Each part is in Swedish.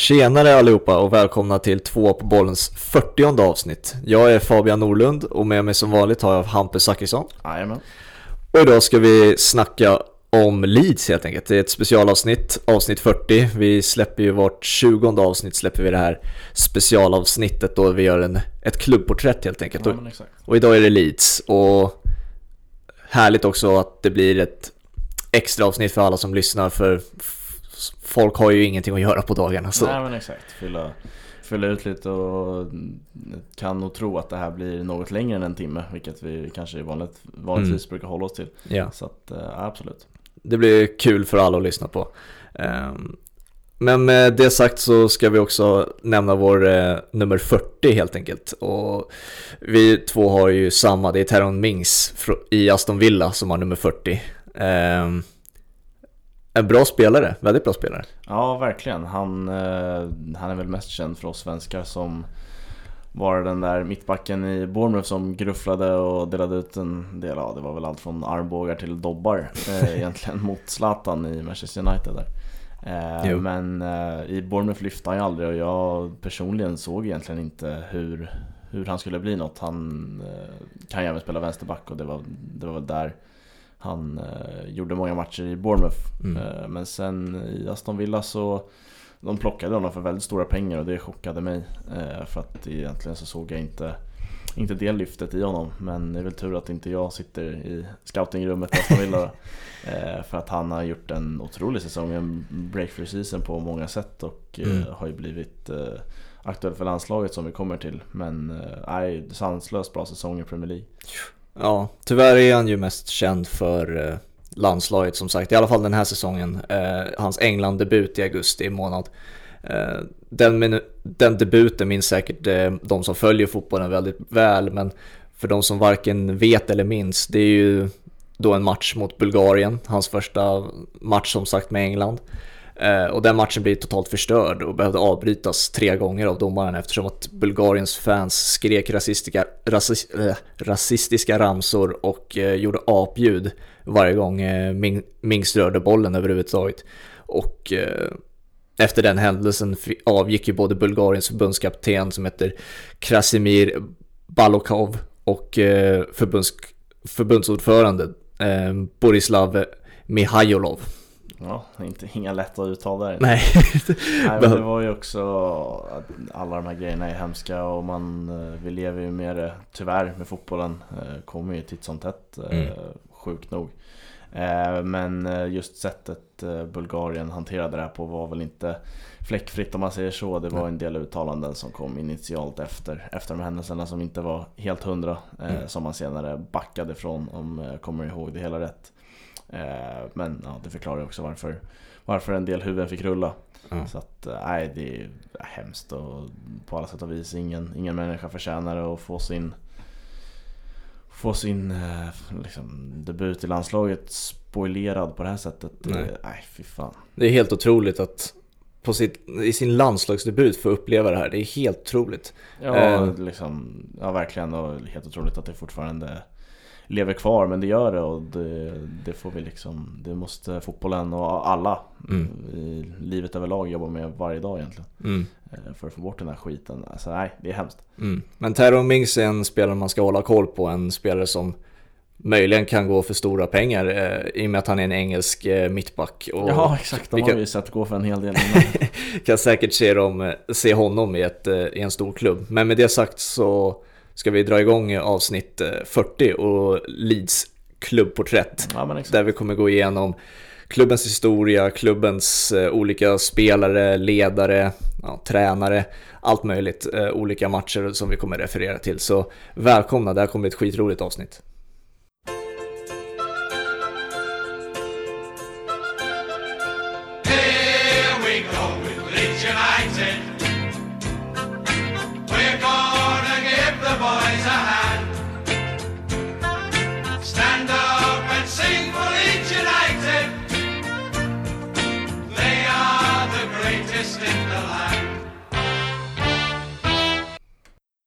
Tjenare allihopa och välkomna till två på bollens 40 avsnitt. Jag är Fabian Norlund och med mig som vanligt har jag Hampus Zachrisson. Jajamän. Och idag ska vi snacka om Leeds helt enkelt. Det är ett specialavsnitt, avsnitt 40. Vi släpper ju vart 20 avsnitt släpper vi det här specialavsnittet då vi gör en, ett klubbporträtt helt enkelt. Ja, och, men exakt. och idag är det Leeds och härligt också att det blir ett extra avsnitt för alla som lyssnar för folk har ju ingenting att göra på dagarna. Så. Nej men exakt. Fylla, fylla ut lite och kan nog tro att det här blir något längre än en timme. Vilket vi kanske vanligt, vanligtvis brukar hålla oss till. Ja. Så att, ja, absolut. Det blir kul för alla att lyssna på. Ehm, Men med det sagt så ska vi också nämna vår eh, nummer 40 helt enkelt. Och vi två har ju samma, det är Teron Mings i Aston Villa som har nummer 40. Ehm, En bra spelare, väldigt bra spelare. Ja verkligen. Han, eh, han är väl mest känd för oss svenskar som var den där mittbacken i Bournemouth som grufflade och delade ut en del, ja det var väl allt från armbågar till dobbar eh, egentligen mot Zlatan i Manchester United där. Eh, men eh, i Bournemouth lyfte han ju aldrig och jag personligen såg egentligen inte hur, hur han skulle bli något. Han eh, kan ju även spela vänsterback och det var, det var väl där han eh, gjorde många matcher i Bournemouth. Mm. Eh, men sen i Aston Villa så de plockade honom för väldigt stora pengar och det chockade mig. Eh, för att egentligen så såg jag inte, inte det lyftet i honom. Men det är väl tur att inte jag sitter i scoutingrummet på Aston Villa. eh, för att han har gjort en otrolig säsong, en breakthrough season på många sätt och eh, Mm. har ju blivit eh, aktuell för landslaget som vi kommer till. Men nej, sanslöst bra säsong i Premier League. Ja, tyvärr är han ju mest känd för eh, landslaget som sagt, i alla fall den här säsongen. Eh, hans England-debut i augusti månad. Eh, den, den debuten minns säkert eh, de som följer fotbollen väldigt väl, men för de som varken vet eller minns, det är ju då en match mot Bulgarien, hans första match som sagt med England. Eh, och den matchen blev totalt förstörd och behövde avbrytas tre gånger av domaren eftersom att Bulgariens fans skrek rasistiska, rasis, äh, rasistiska ramsor och äh, gjorde apljud varje gång äh, Ming, Mings rörde bollen överhuvudtaget. Och efter den händelsen avgick ju både Bulgariens förbundskapten som heter Krasimir Balokov och förbunds, förbundsordförande Borislav Mihajlov. Ja, inte, inga lätta uttal där. Nej, Nej, men det var ju också att alla de här grejerna är hemska och man, eh, vi lever ju med det tyvärr med fotbollen. eh, Kommer ju titt som tätt, eh, Mm. sjukt nog. Men just sättet Bulgarien hanterade det här på var väl inte fläckfritt om man säger så. Det var en del uttalanden som kom initialt efter, efter de händelserna som inte var helt hundra. Mm. Som man senare backade från om jag kommer ihåg det hela rätt. Eh, Men ja, det förklarar också varför, varför en del huvuden fick rulla. Ja. Så att, eh, nej det är hemskt och på alla sätt och vis ingen, ingen människa förtjänar att få sin Få sin eh, liksom, debut i landslaget spoilerad på det här sättet. Nej. Nej, fy fan. det är helt otroligt att på sitt, i sin landslagsdebut få uppleva det här. Det är helt otroligt. Ja, liksom, ja verkligen och helt otroligt att det fortfarande lever kvar men det gör det och det, det får vi liksom Det måste fotbollen och alla Mm. i livet överlag jobba med varje dag egentligen Mm. eh, För att få bort den här skiten. Alltså nej, det är hemskt. Mm. Men Tyrone Mings är en spelare man ska hålla koll på. En spelare som möjligen kan gå för stora pengar eh, i och med att han är en engelsk eh, mittback. Och Ja exakt, de har vi sett gå för en hel del innan. kan säkert se, dem, eh, se honom i, ett, eh, i en stor klubb. Men med det sagt så ska vi dra igång avsnitt eh, 40 och Leeds klubbporträtt. Ja. Där vi kommer gå igenom klubbens historia, klubbens eh, olika spelare, ledare, ja, tränare, allt möjligt. Eh, olika matcher som vi kommer referera till. Så välkomna, det här kommer bli ett skitroligt avsnitt.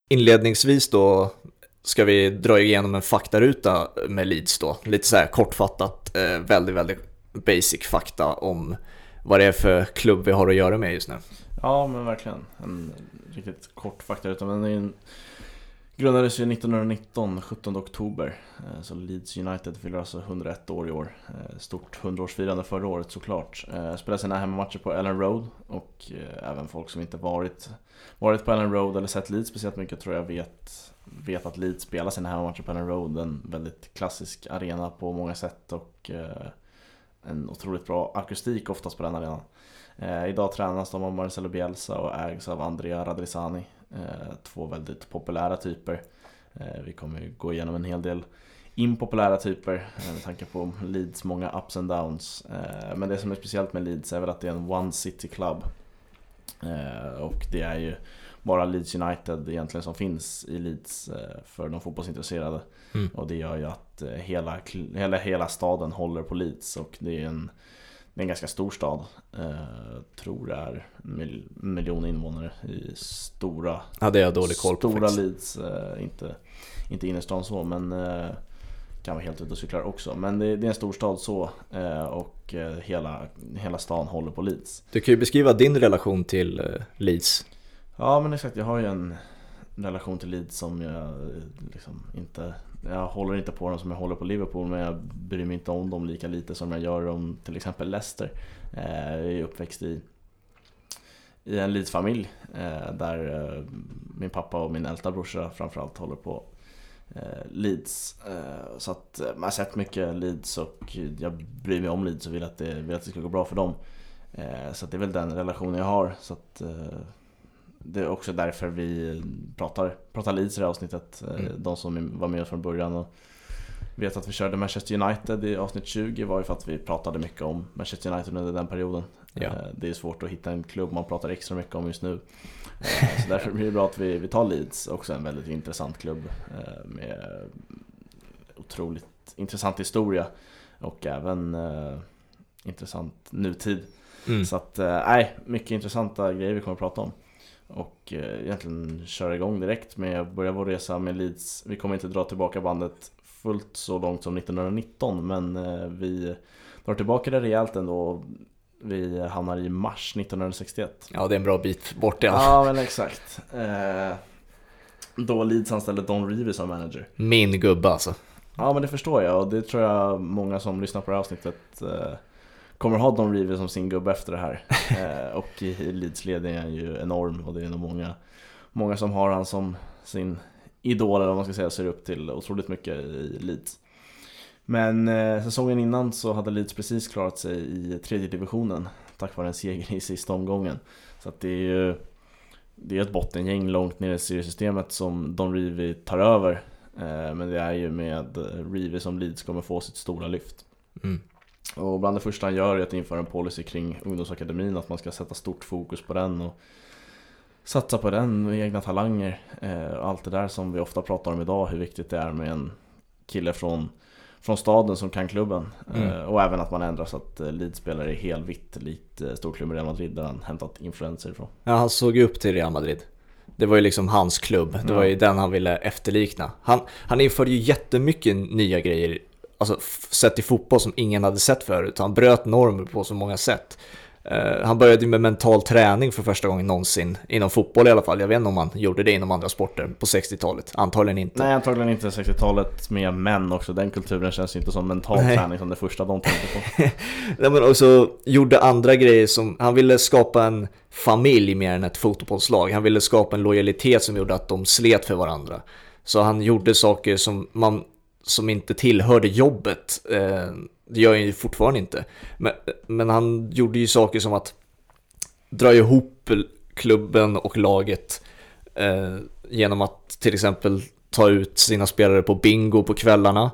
Inledningsvis då ska vi dra igenom en faktaruta med Leeds då. Lite så här kortfattat, eh, väldigt, väldigt basic fakta om vad det är för klubb vi har att göra med just nu. Ja men verkligen. En riktigt kort faktaruta. Men den grundades ju 1919, 17 oktober. Eh, så Leeds United fyller alltså 101 år i år. Eh, stort 100-årsfirande förra året såklart. Spelar sina hemmamatcher på Ellen Road och även folk som inte varit, varit på Ellen Road eller sett Leeds speciellt mycket tror jag vet, vet att Leeds spelar sina hemmamatcher på Ellen Road. En väldigt klassisk arena på många sätt och eh, en otroligt bra akustik oftast på den arenan. Eh, idag tränas de av Marcelo Bielsa och ägs av Andrea Radrizzani. Eh, två väldigt populära typer. Eh, vi kommer ju gå igenom en hel del impopulära typer eh, med tanke på Leeds många ups and downs. Eh, men det som är speciellt med Leeds är väl att det är en one city club. Eh, och det är ju bara Leeds United egentligen som finns i Leeds eh, för de fotbollsintresserade. Mm. Och det gör ju att eh, hela, hela, hela staden håller på Leeds och det är en, det är en ganska stor stad. Tror det är mil, miljon invånare i stora, Ja, det har jag dålig koll på stora faktiskt. Leeds. Inte, inte innerstan så men kan vara helt ute och cyklar också. Men det, är en stor stad så eh, och eh, hela, hela stan håller på Leeds. Du kan ju beskriva din relation till eh, Leeds. Ja men exakt, jag har ju en relation till Leeds som jag liksom inte Jag håller inte på dem som jag håller på Liverpool men jag bryr mig inte om dem lika lite som jag gör om till exempel Leicester Jag är uppväxt i i en Leeds-familj där min pappa och min äldsta brorsa framförallt håller på Leeds. Eh, så att eh, man har sett mycket Leeds och jag bryr mig om Leeds och vill att det, vill att det ska gå bra för dem. Eh, så det är väl den relationen jag har. Så att, eh, det är också därför vi pratar, pratar Leeds i det här avsnittet. Eh, Mm. De som var med oss från början och vet att vi körde Manchester United i avsnitt 20 var ju för att vi pratade mycket om Manchester United under den perioden. Ja. Eh, Det är svårt att hitta en klubb man pratar extra mycket om just nu. Eh, Så därför blir det bra att vi, vi tar Leeds, också en väldigt intressant klubb eh, med otroligt intressant historia och även intressant nutid. Mm. Så att, nej, mycket intressanta grejer vi kommer att prata om. Och egentligen köra igång direkt med att börja vår resa med Leeds. Vi kommer inte dra tillbaka bandet fullt så långt som 1919 men vi drar tillbaka det rejält ändå. Vi hamnar i mars 1961. Ja, det är en bra bit bort i alla fall. Ja men exakt. Eh, då Leeds anställde Don Reevy som manager. Min gubbe alltså. Ja men det förstår jag och det tror jag många som lyssnar på det här avsnittet eh, kommer ha Don Reevy som sin gubbe efter det här. Eh, och i, i Leeds ledning är han ju enorm och det är nog många, många som har han som sin idol eller vad man ska säga ser upp till otroligt mycket i Leeds. Men eh, säsongen innan så hade Leeds precis klarat sig i tredje divisionen tack vare en seger i sista omgången. Så att det är ju det är ett bottengäng långt ner i seriesystemet som Don Reevy tar över. Eh, men det är ju med Reevy som Leeds kommer få sitt stora lyft. Mm. Och bland det första han gör är att införa en policy kring ungdomsakademin, att man ska sätta stort fokus på den och satsa på den och egna talanger. Eh, allt det där som vi ofta pratar om idag, hur viktigt det är med en kille från, från staden som kan klubben. Mm. Eh, och även att man ändrar så att eh, Leeds spelar i helvitt, likt eh, storklubben Real Madrid där han hämtat influenser ifrån. Ja, han såg ju upp till Real Madrid. Det var ju liksom hans klubb, det var ju den han ville efterlikna. Han, han införde ju jättemycket nya grejer, alltså sett i fotboll som ingen hade sett förut. Han bröt normer på så många sätt. Eh, han började ju med mental träning för första gången någonsin, inom fotboll i alla fall. Jag vet inte om han gjorde det inom andra sporter på 60-talet, antagligen inte. Nej antagligen inte 60-talet med män också, den kulturen känns inte som mental Nej. träning som det första de tänkte på. Nej, men också gjorde andra grejer som, han ville skapa en familj mer än ett fotbollslag. Han ville skapa en lojalitet som gjorde att de slet för varandra. Så han gjorde saker som, man, som inte tillhörde jobbet. Eh, det gör han ju fortfarande inte. Men, men han gjorde ju saker som att dra ihop klubben och laget eh, genom att till exempel ta ut sina spelare på bingo på kvällarna.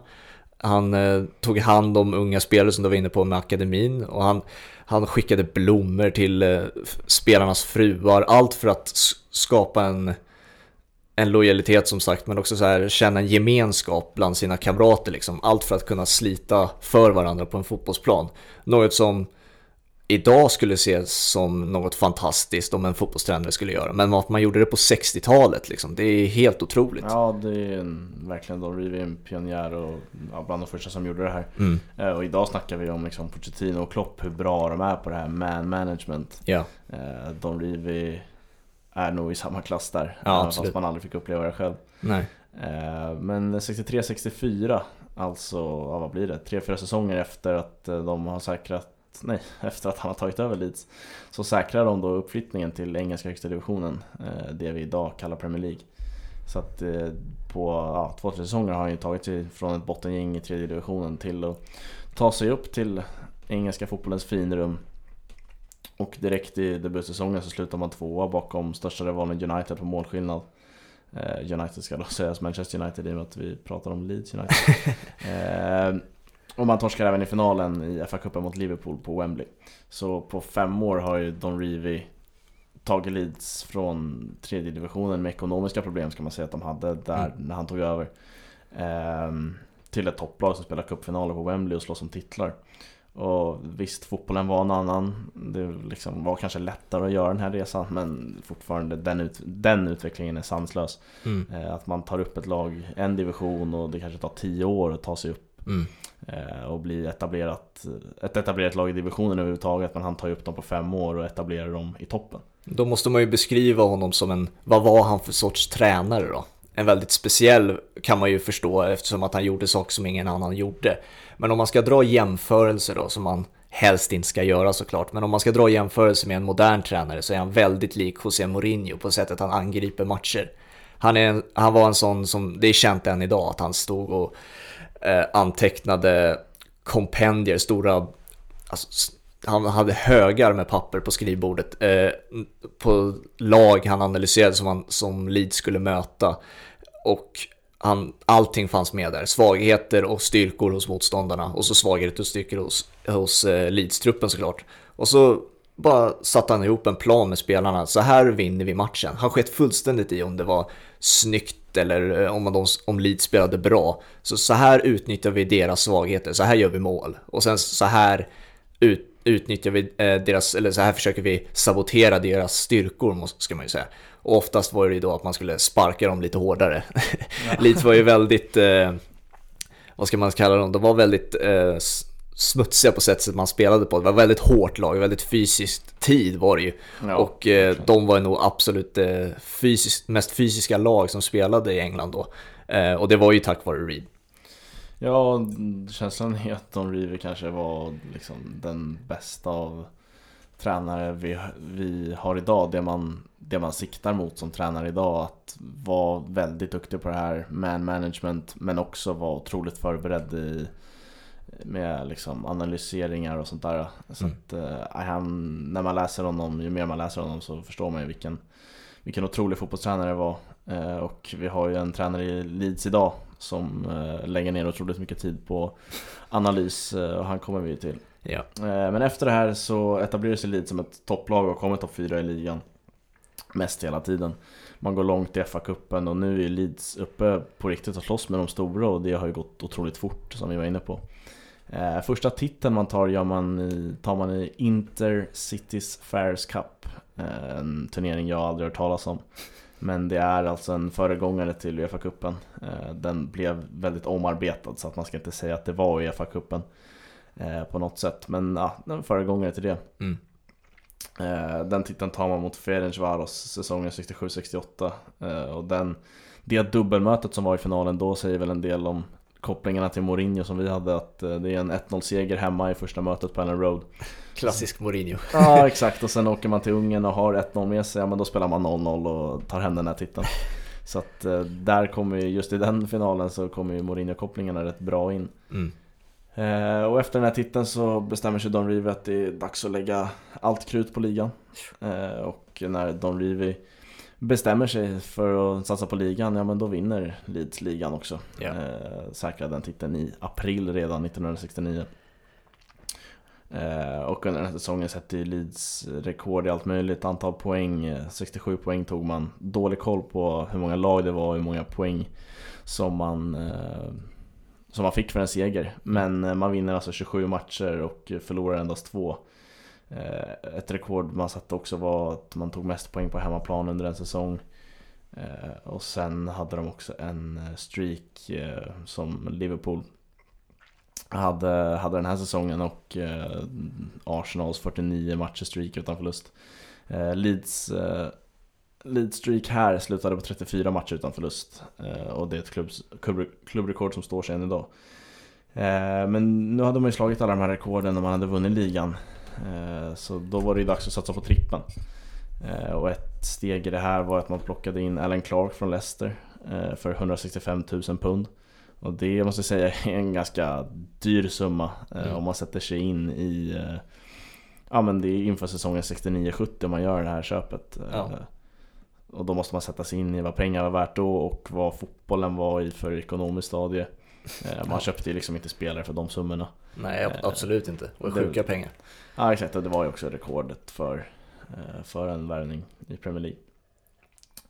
Han eh, tog hand om unga spelare som du var inne på med akademin och han, han skickade blommor till eh, spelarnas fruar. Allt för att skapa en, en lojalitet som sagt men också så här, känna en gemenskap bland sina kamrater. Liksom. Allt för att kunna slita för varandra på en fotbollsplan. Något som idag skulle ses som något fantastiskt om en fotbollstränare skulle göra. Men att man gjorde det på 60-talet, liksom, det är helt otroligt. Ja, det är en, verkligen Don Rivi en pionjär och ja, bland de första som gjorde det här. Mm. Eh, och idag snackar vi om liksom Pochettino och Klopp, hur bra de är på det här man management. Ja, Eh, Don Rivi är nog i samma klass där, Ja, även absolut. fast man aldrig fick uppleva det själv. nej. Eh, Men 63-64, alltså ja, vad blir det? Tre, fyra säsonger efter att eh, de har säkrat Nej, efter att han har tagit över Leeds Så säkrar de då uppflyttningen till engelska högsta divisionen eh, Det vi idag kallar Premier League Så att eh, på ja, två, tre säsonger har han ju tagit sig från ett bottengäng i tredje divisionen till att ta sig upp till engelska fotbollens finrum Och direkt i debutsäsongen så slutar man tvåa bakom största rivalen United på målskillnad Eh, United ska då sägas Manchester United i och med att vi pratar om Leeds United. eh, och man torskar även i finalen i FA-cupen mot Liverpool på Wembley. Så på fem år har ju Don Revie tagit Leeds från tredje divisionen med ekonomiska problem ska man säga att de hade där Mm. när han tog över. Eh, till ett topplag som spelar cupfinaler på Wembley och slåss om titlar. Och visst, fotbollen var en annan. Det liksom var kanske lättare att göra den här resan men fortfarande den, ut, den utvecklingen är sanslös. Mm. Eh, Att man tar upp ett lag en division och det kanske tar tio år att ta sig upp Mm. eh, och bli etablerat, ett etablerat lag i divisionen överhuvudtaget men han tar upp dem på fem år och etablerar dem i toppen. Då måste man ju beskriva honom som en, vad var han för sorts tränare då? En väldigt speciell kan man ju förstå eftersom att han gjorde saker som ingen annan gjorde. Men om man ska dra jämförelser då, som man helst inte ska göra såklart, men om man ska dra jämförelser med en modern tränare så är han väldigt lik José Mourinho på sättet han angriper matcher. Han, är en, han var en sån som, det är känt än idag, att han stod och eh, antecknade kompendier, stora alltså, han hade högar med papper på skrivbordet eh, på lag han analyserade som, han, som Leeds skulle möta. Och han, allting fanns med där. Svagheter och styrkor hos motståndarna och så svagheter och styrkor hos, hos eh, Leeds-truppen såklart. Och så bara satte han ihop en plan med spelarna. Så här vinner vi matchen. Han sket fullständigt i om det var snyggt eller eh, om, de, om Leeds spelade bra. Så så här utnyttjar vi deras svagheter. Så här gör vi mål. Och sen så här ut, utnyttjar vi eh, deras, eller så här försöker vi sabotera deras styrkor, ska man ju säga. Och oftast var det ju då att man skulle sparka dem lite hårdare. Leeds var ju väldigt, eh, vad ska man kalla dem, de var väldigt eh, smutsiga på sättet man spelade på. Det var väldigt hårt lag, väldigt fysiskt tid var det ju. Ja, och eh, de var nog absolut eh, fysiskt, mest fysiska lag som spelade i England då. Eh, och det var ju tack vare Reed. Ja, känslan är att Don Rivi kanske var liksom den bästa av tränare vi, vi har idag. Det man, det man siktar mot som tränare idag. Att vara väldigt duktig på det här man management men också vara otroligt förberedd i med liksom analyseringar och sånt där. Så Mm. att, eh, han, när man läser honom, ju mer man läser honom så förstår man ju vilken, vilken otrolig fotbollstränare det var. Eh, och vi har ju en tränare i Leeds idag som eh, lägger ner otroligt mycket tid på analys eh, och han kommer vi till. Ja. Eh, Men efter det här så etablerar sig Leeds som ett topplag och kommer topp 4 i ligan. Mest hela tiden. Man går långt i FA-cupen och nu är Leeds uppe på riktigt och slåss med de stora och det har ju gått otroligt fort som vi var inne på. Första titeln man tar gör man i, tar man i Intercities Fairs Cup. En turnering jag aldrig hört talas om. Men det är alltså en föregångare till Uefa-cupen. Eh, Den blev väldigt omarbetad så att man ska inte säga att det var Uefa-cupen eh, på något sätt. Men ja, är föregångare till det. Mm. Eh, Den titeln tar man mot Ferencvaros säsongen 67-68. Eh, Och den, det dubbelmötet som var i finalen då säger väl en del om kopplingarna till Mourinho som vi hade. Att det är en 1-0-seger hemma i första mötet på Ellen Road. Klassisk Mourinho. Ja exakt och sen åker man till Ungern och har 1-0 med sig, ja men då spelar man 0-0 och tar hem den här titeln. Så att eh, där kommer ju, just i den finalen så kommer ju Mourinho-kopplingarna rätt bra in. Mm. Eh, och efter den här titeln så bestämmer sig Don Rivi att det är dags att lägga allt krut på ligan. Eh, och när Don Rivi bestämmer sig för att satsa på ligan, ja men då vinner Leeds ligan också. Eh, säkrar den titeln i april redan 1969. Eh, och under den här säsongen sätter ju Leeds rekord i allt möjligt, antal poäng, eh, 67 poäng tog man. Dålig koll på hur många lag det var och hur många poäng som man, eh, som man fick för en seger. Men man vinner alltså 27 matcher och förlorar endast två. Ett rekord man satte också var att man tog mest poäng på hemmaplan under en säsong. Och sen hade de också en streak som Liverpool hade, hade den här säsongen och eh, Arsenals 49 matcher streak utan förlust. Eh, Leeds, eh, Leeds streak här slutade på 34 matcher utan förlust eh, och det är ett klubbs, klubb, klubbrekord som står sig än idag. Eh, men nu hade man ju slagit alla de här rekorden när man hade vunnit ligan. Eh, så då var det ju dags att satsa på trippen. Eh, och ett steg i det här var att man plockade in Alan Clark från Leicester eh, för 165 000 pund. Och det måste jag säga är en ganska dyr summa mm. om man sätter sig in i Ja men det är inför säsongen 69-70 man gör det här köpet. Ja. Och då måste man sätta sig in i vad pengar var värt då och vad fotbollen var i för ekonomiskt stadie. Man ja. köpte ju liksom inte spelare för de summorna. Nej absolut inte, det var sjuka pengar. Ja exakt, och det var ju också rekordet för, för en värvning i Premier League.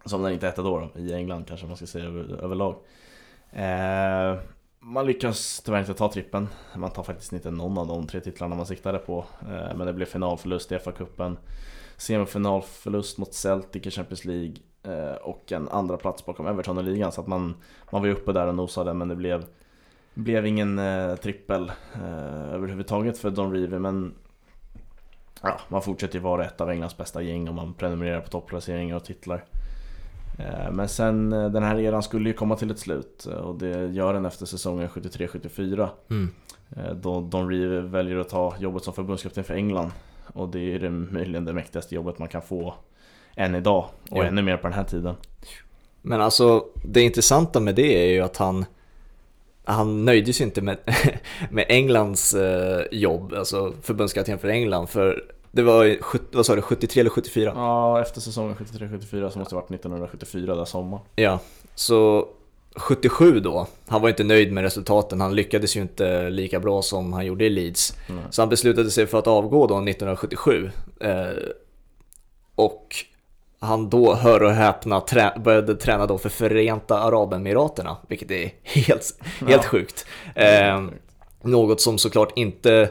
Som den inte hette då, då, i England kanske man ska säga över, överlag. Eh, man lyckas tyvärr inte ta trippen. Man tar faktiskt inte någon av de tre titlarna man siktade på. Eh, men det blev finalförlust i FA-cupen. Semifinalförlust mot Celtic i Champions League. Eh, och en andra plats bakom Everton i ligan. Så att man, man var ju uppe där och nosade men det blev, blev ingen eh, trippel eh, överhuvudtaget för Don Revie. Men ja, man fortsätter ju vara ett av Englands bästa gäng om man prenumererar på topplaceringar och titlar. Eh, men sen eh, den här eran skulle ju komma till ett slut eh, och det gör den efter säsongen 73-74. Mm. Då Don Reeve väljer att ta jobbet som förbundskapten för England. Och det är det, möjligen det mäktigaste jobbet man kan få än idag och ja. ännu mer på den här tiden. Men alltså det intressanta med det är ju att han han nöjde sig inte med, med Englands jobb, alltså förbundskapten för England. För det var, vad sa du, 73 eller 74? Ja, efter säsongen 73-74 så måste det varit 1974 där sommar. Ja, så 77 då, han var inte nöjd med resultaten, han lyckades ju inte lika bra som han gjorde i Leeds. Mm. Så han beslutade sig för att avgå då 1977. Eh, och han då, hör och häpna, trä började träna då för Förenta Arabemiraterna, vilket är helt, helt ja. sjukt. Eh, något som såklart inte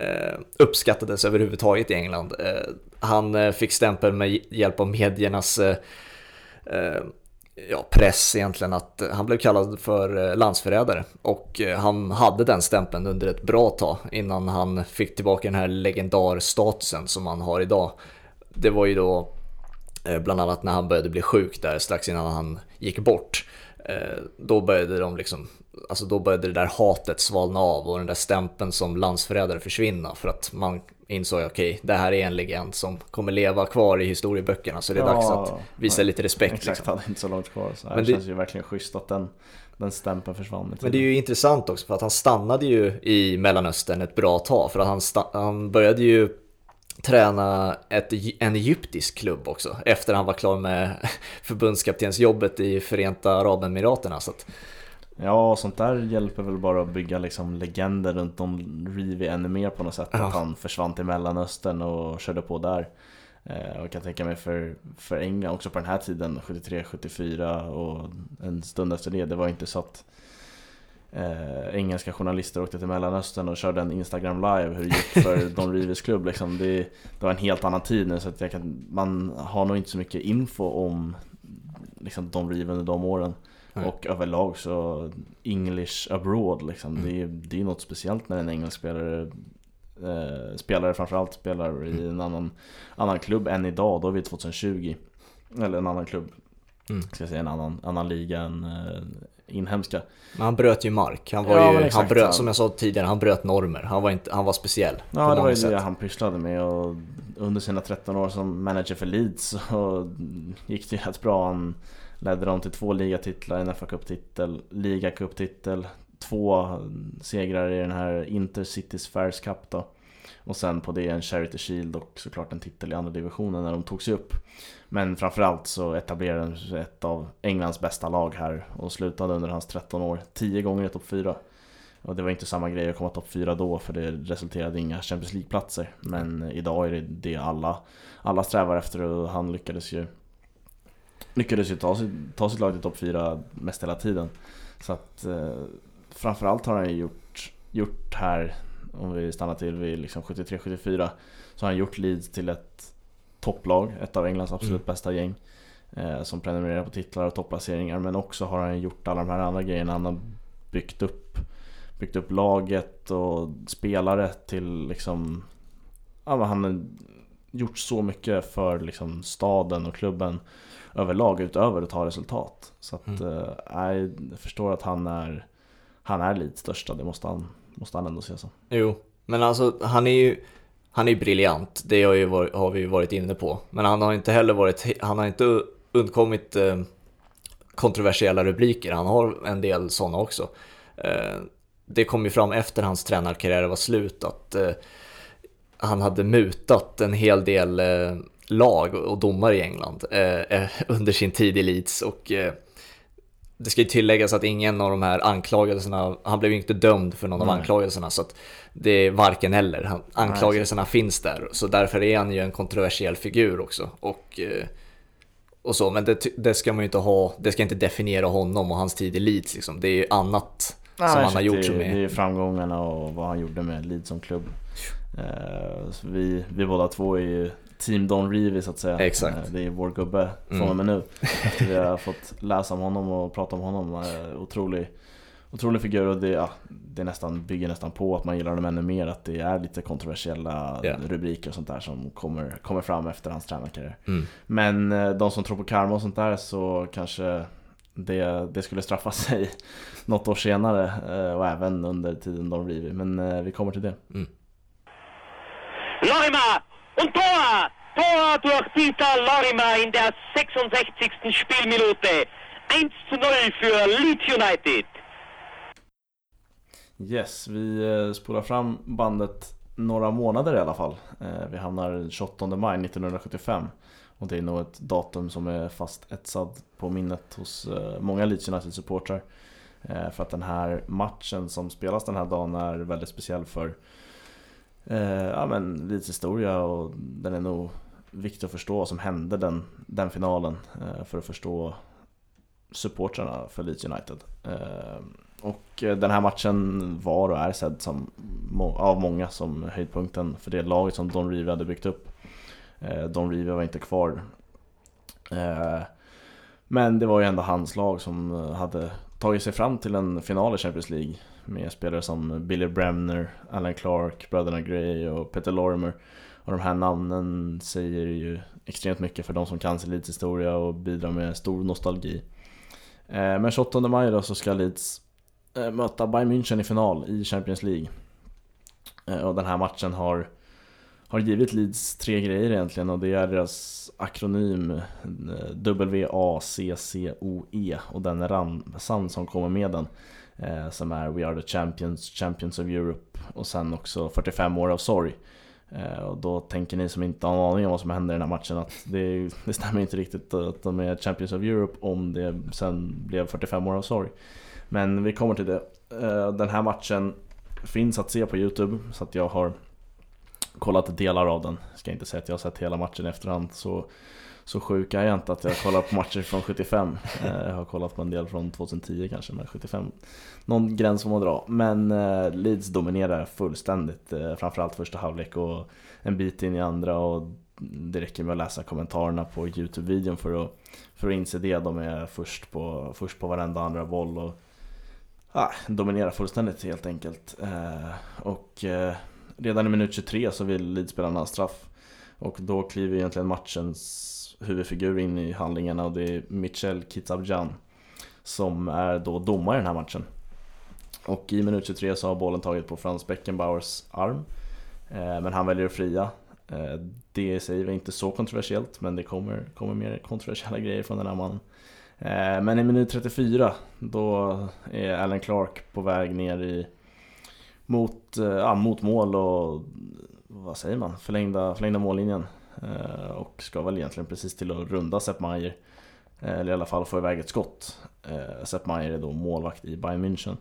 Eh, uppskattades överhuvudtaget i England. Eh, han eh, fick stämpel med hjälp av mediernas ja, press egentligen att han blev kallad för landsförrädare och han hade den stämpeln under ett bra tag innan han fick tillbaka den här legendarstatusen som han har idag. Det var ju då bland annat när han började bli sjuk där strax innan han gick bort. Då började de liksom alltså då började det där hatet svalna av och den där stämpeln som landsförrädare försvinna för att man insåg okej, okay, det här är en legend som kommer leva kvar i historieböckerna så det är ja, dags att visa ja, lite respekt. Exakt, liksom. hade inte så långt kvar. Så det Men det känns ju verkligen schysst att den, den stämpeln försvann. Men det är ju intressant också för att han stannade ju i Mellanöstern ett bra tag för att han, han började ju träna ett, en egyptisk klubb också efter han var klar med förbundskaptensjobbet i Förenta Arabemiraterna. Så att Ja, sånt där hjälper väl bara att bygga liksom legender runt om Rivi ännu mer på något sätt. Ja. Att han försvann till Mellanöstern och körde på där. Eh, och jag kan tänka mig för, för England också på den här tiden, 73-74 och en stund efter det. Det var inte så att eh, engelska journalister åkte till Mellanöstern och körde en Instagram live hur det gick för Don Rivis klubb. Liksom. Det, det, var en helt annan tid nu så att kan, man har nog inte så mycket info om liksom, Don Rive under de åren. Nej. Och överlag så English abroad liksom. Mm. Det, är, det är något speciellt när en engelsk spelare eh, Spelare framförallt spelar i mm. en annan, annan klubb än idag. Då är vi 2020. Eller en annan klubb. Mm. Ska jag säga en annan, annan liga än eh, inhemska. Men han bröt ju mark. Han var ja, ju, han bröt, som jag sa tidigare, han bröt normer. Han var, inte, han var speciell. Ja, det var ju sätt. det han pysslade med. Och under sina 13 år som manager för Leeds så gick det ju rätt bra. Han, ledde dem till två ligatitlar, en fa Cup-titel, två segrar i den här Intercities Fairs Cup då. Och sen på det en Charity Shield och såklart en titel i andra divisionen när de tog sig upp. Men framförallt så etablerade de ett av Englands bästa lag här och slutade under hans 13 år 10 gånger i topp 4. Och det var inte samma grej att komma topp 4 då för det resulterade i inga Champions League-platser. Men idag är det det alla, alla strävar efter och han lyckades ju lyckades ju ta, ta sitt lag till topp 4 mest hela tiden. Så att eh, framförallt har han gjort, gjort här om vi stannar till vid liksom 73-74, så har han gjort Leeds till ett topplag, ett av Englands absolut Mm. bästa gäng. Eh, som prenumererar på titlar och topplaceringar, men också har han gjort alla de här andra grejerna. Han har byggt upp, byggt upp laget och spelare till liksom, ja han har gjort så mycket för liksom staden och klubben överlag utöver att ta resultat. Så att, Mm. eh, jag förstår att han är, han är Leeds största, det måste han, måste han ändå se som. Jo, men alltså han är ju han är briljant, det har, ju varit, har vi ju varit inne på. Men han har inte heller varit, han har inte undkommit eh, kontroversiella rubriker, han har en del sådana också. Eh, det kom ju fram efter hans tränarkarriär var slut att eh, han hade mutat en hel del eh, lag och domare i England eh, eh, under sin tid i Leeds och eh, det ska ju tilläggas att ingen av de här anklagelserna, han blev ju inte dömd för någon av Nej. anklagelserna så att det är varken eller. Han, anklagelserna finns där så därför är han ju en kontroversiell figur också. Och, eh, och så, men det, det ska man ju inte ha, det ska inte definiera honom och hans tid i Leeds liksom. Det är ju annat som han har gjort det, som det är... framgångarna och vad han gjorde med Leeds som klubb. Så vi, vi båda två är ju Team Don Revie så att säga. Exakt. Eh, det är vår gubbe från Mm. och med nu. Efter vi har fått läsa om honom och prata om honom. Eh, otrolig, otrolig figur och det, ja, det nästan, bygger nästan på att man gillar honom ännu mer. Att det är lite kontroversiella Ja. rubriker och sånt där som kommer, kommer fram efter hans tränarkarriär. Mm. Men eh, de som tror på karma och sånt där så kanske det, det skulle straffa sig något år senare och även under tiden de rivit. Men vi kommer till det. Lorima und Tor! Tor durch Dieter Lorimer in der 66. Spielminute. 1 zu 0 für Leeds United. Yes, vi eh, spolar fram bandet några månader i alla fall. Eh, vi hamnar 28 maj 1975 och det är nog ett datum som är fast etsad på minnet hos eh, många Leeds United-supportrar. För att den här matchen som spelas den här dagen är väldigt speciell för eh, ja, men Leeds historia och den är nog viktig att förstå vad som hände den, den finalen eh, för att förstå supportrarna för Leeds United. Eh, Och eh, den här matchen var och är sedd som, av många som höjdpunkten för det laget som Don Rivi hade byggt upp. Eh, Don Rivi var inte kvar. Eh, Men det var ju ändå hans lag som eh, hade tagit sig fram till en final i Champions League med spelare som Billy Bremner, Alan Clark, bröderna Gray och Peter Lorimer. Och de här namnen säger ju extremt mycket för de som kan sin Leeds historia och bidrar med stor nostalgi. Eh, men 28 maj då så ska Leeds eh, möta Bayern München i final i Champions League. Eh, och den här matchen har, har givit Leeds tre grejer egentligen och det är deras akronym WACCOE och den ramsan som kommer med den eh, Som är We are the champions, champions of Europe och sen också 45 år av sorg. Eh, Och då tänker ni som inte har en aning om vad som händer i den här matchen att det, det stämmer inte riktigt att de är Champions of Europe om det sen blev 45 år av sorg. Men vi kommer till det. Eh, Den här matchen finns att se på Youtube så att jag har kollat delar av den. Ska inte säga att jag har sett hela matchen i efterhand så, så sjuk är jag inte att jag kollar på matcher från 75. Eh, jag har kollat på en del från 2010 kanske, men 75 någon gräns får man dra. Men eh, Leeds dominerar fullständigt, eh, framförallt första halvlek och en bit in i andra och det räcker med att läsa kommentarerna på Youtube-videon för att, för att inse det. De är först på, först på varenda andra boll och ah, dominerar fullständigt helt enkelt. Och redan i minut 23 så vill Leeds spela en straff. Och då kliver egentligen matchens huvudfigur in i handlingarna och det är Michel Kitabjan som är då domare i den här matchen. Och i minut 23 så har bollen tagit på Frans Beckenbauers arm. Eh, men han väljer att fria. Eh, det i sig var inte så kontroversiellt men det kommer, kommer mer kontroversiella grejer från den här mannen. Eh, men i minut 34 då är Alan Clark på väg ner i mot, ja, mot mål och vad säger man? Förlängda, förlängda mållinjen. Eh, och ska väl egentligen precis till att runda Sepp Maier. Eh, eller i alla fall få iväg ett skott. Eh, Sepp Maier är då målvakt i Bayern München.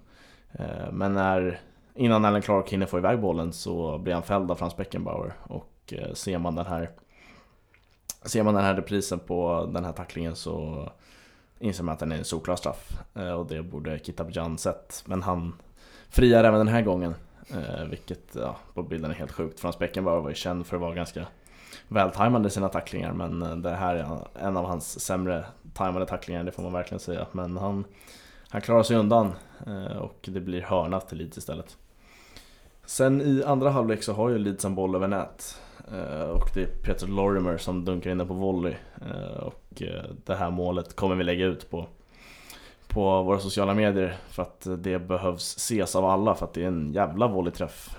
Men när, innan Alan Clark hinner få iväg bollen så blir han fälld av Frans Beckenbauer. Och ser man den här Ser man den här reprisen på den här tacklingen så inser man att den är en solklar straff. Och det borde Kitabjan sett. Men han friar även den här gången. Vilket ja, på bilden är helt sjukt. Frans Beckenbauer var ju känd för att vara ganska vältajmade sina tacklingar men eh, det här är en av hans sämre tajmade tacklingar, det får man verkligen säga. Men han, han klarar sig undan eh, och det blir hörna till Leeds istället. Sen i andra halvlek så har ju Leeds en boll över nät eh, och det är Peter Lorimer som dunkar in den på volley och det här målet kommer vi lägga ut på på våra sociala medier för att det behövs ses av alla för att det är en jävla volleyträff.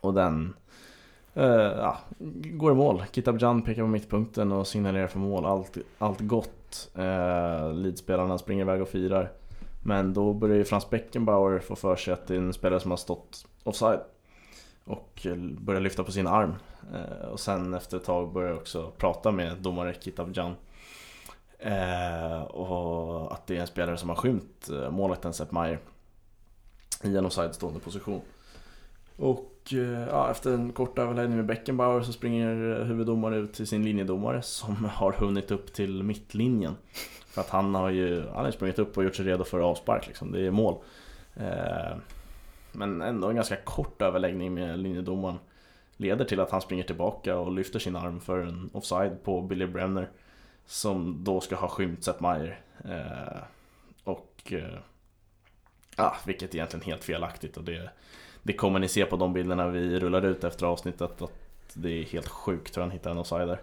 Och den Uh, ja, går i mål. Kitabjan pekar på mittpunkten och signalerar för mål. Allt, allt gott. Eh, uh, Leedspelarna springer iväg och firar. Men då börjar ju Frans Beckenbauer få för sig att det är en spelare som har stått offside. Och börjar lyfta på sin arm. Uh, och sen efter ett tag börjar jag också prata med domare Kitabjan. Uh, och att det är en spelare som har skymt målvakten Sepp Maier i en offside-stående position. Och eh, ja, efter en kort överläggning med Beckenbauer så springer eh, huvuddomare ut till sin linjedomare som har hunnit upp till mittlinjen. För att han har ju han har sprungit upp och gjort sig redo för avspark liksom, det är mål. Eh, men ändå en ganska kort överläggning med linjedomaren leder till att han springer tillbaka och lyfter sin arm för en offside på Billy Brenner. Som då ska ha skymt Sepp Maier. Eh, och eh, ja, vilket är egentligen helt felaktigt och det, det kommer ni se på de bilderna vi rullar ut efter avsnittet att det är helt sjukt hur han hittar en offside där.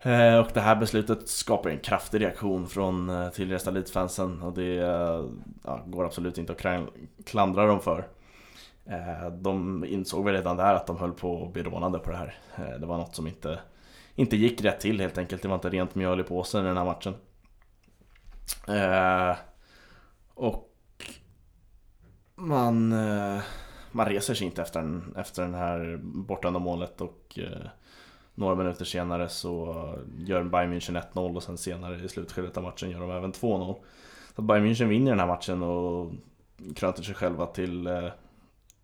Eh, och det här beslutet skapar en kraftig reaktion från eh, tillresta Leeds-fansen och det eh, ja, går absolut inte att klandra dem för. De insåg väl redan där att de höll på att bli rånade på det här. Det var något som inte inte gick rätt till helt enkelt. Det var inte rent mjöl i påsen i den här matchen. Och man, man reser sig inte efter, den, efter den här bortdömda målet och eh, några minuter senare så gör Bayern München 1-0 och sen senare i slutskedet av matchen gör de även 2-0. Så Bayern München vinner den här matchen och krönter sig själva till eh,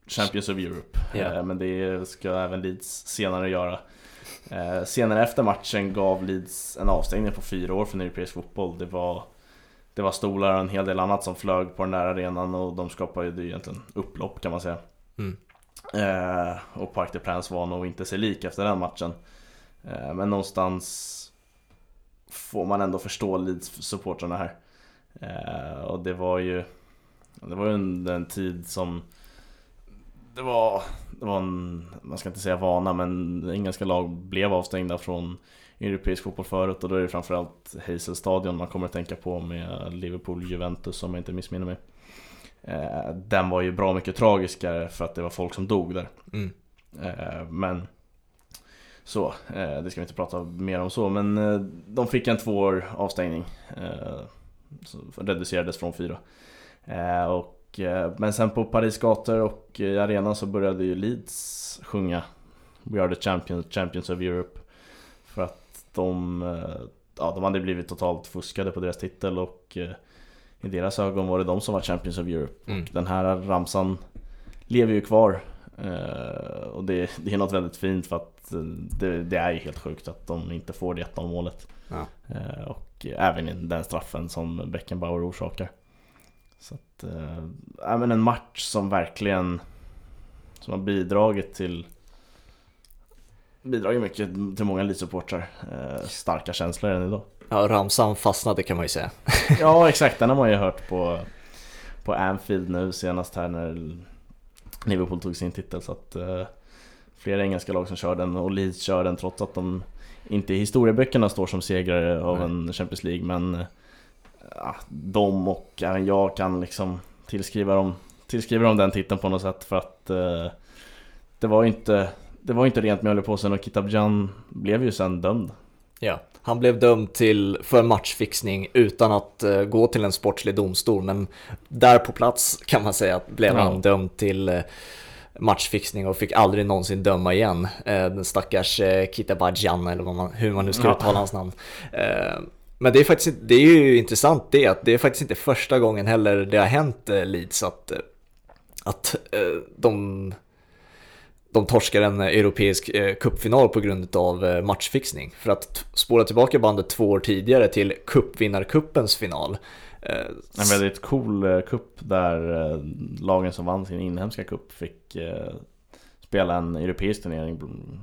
Champions of Europe. Yeah. Men det ska även Leeds senare göra. Eh, senare efter matchen gav Leeds en avstängning på fyra år från europeisk fotboll. Det var, det var stolar och en hel del annat som flög på den där arenan och de skapade ju egentligen upplopp kan man säga. Mm. Eh, och Park de Prince var nog inte sig lik efter den matchen. Eh, men någonstans får man ändå förstå Leeds-supportrarna här. Eh, och det var ju Det var under en, tid som det var, det var en, man ska inte säga vana, men engelska lag blev avstängda från europeisk fotboll förut och då är det framförallt Hazel Stadion man kommer att tänka på med Liverpool-Juventus om jag inte missminner mig. Eh, den var ju bra mycket tragiskare för att det var folk som dog där. Mm. Eh, men så, eh, det ska vi inte prata mer om så, men eh, de fick en två år avstängning. Eh, reducerades från fyra. Eh, och men sen på Paris gator och i arenan så började ju Leeds sjunga We are the champions, champions of Europe. För att de, ja, de hade blivit totalt fuskade på deras titel och i deras ögon var det de som var Champions of Europe. Mm. Och den här ramsan lever ju kvar. Och det, det, är något väldigt fint för att det, det, är ju helt sjukt att de inte får det 1 målet. Ja. Och även den straffen som Beckenbauer orsakar. Så att, äh, men en match som verkligen som har bidragit till bidragit mycket till många elitsupportrar. Äh, starka känslor än idag. Ja, ramsan fastnade kan man ju säga. ja, exakt. Den har man ju hört på, på Anfield nu senast här när Liverpool tog sin titel. Så att äh, flera engelska lag som kör den och Leeds kör den trots att de inte i historieböckerna står som segrare av Nej. en Champions League. Men ja, de och även jag kan liksom tillskriva dem, tillskriva dem den titeln på något sätt för att eh, det var inte det var inte rent mjöl i påsen och Kitabjan blev ju sen dömd. Ja, han blev dömd till, för matchfixning utan att uh, gå till en sportslig domstol, men där på plats kan man säga att blev ja. han dömd till uh, matchfixning och fick aldrig någonsin döma igen. Uh, den stackars Kitabadjan, eller man, hur man nu ska uttala hans namn. Men det är faktiskt det är ju intressant det att det är faktiskt inte första gången heller det har hänt Leeds att, att de de torskar en europeisk eh, cupfinal på grund av eh, matchfixning. För att spåra tillbaka bandet två år tidigare till cupvinnarcupens final. Eh, En väldigt cool cup där lagen som vann sin inhemska cup fick spela en europeisk turnering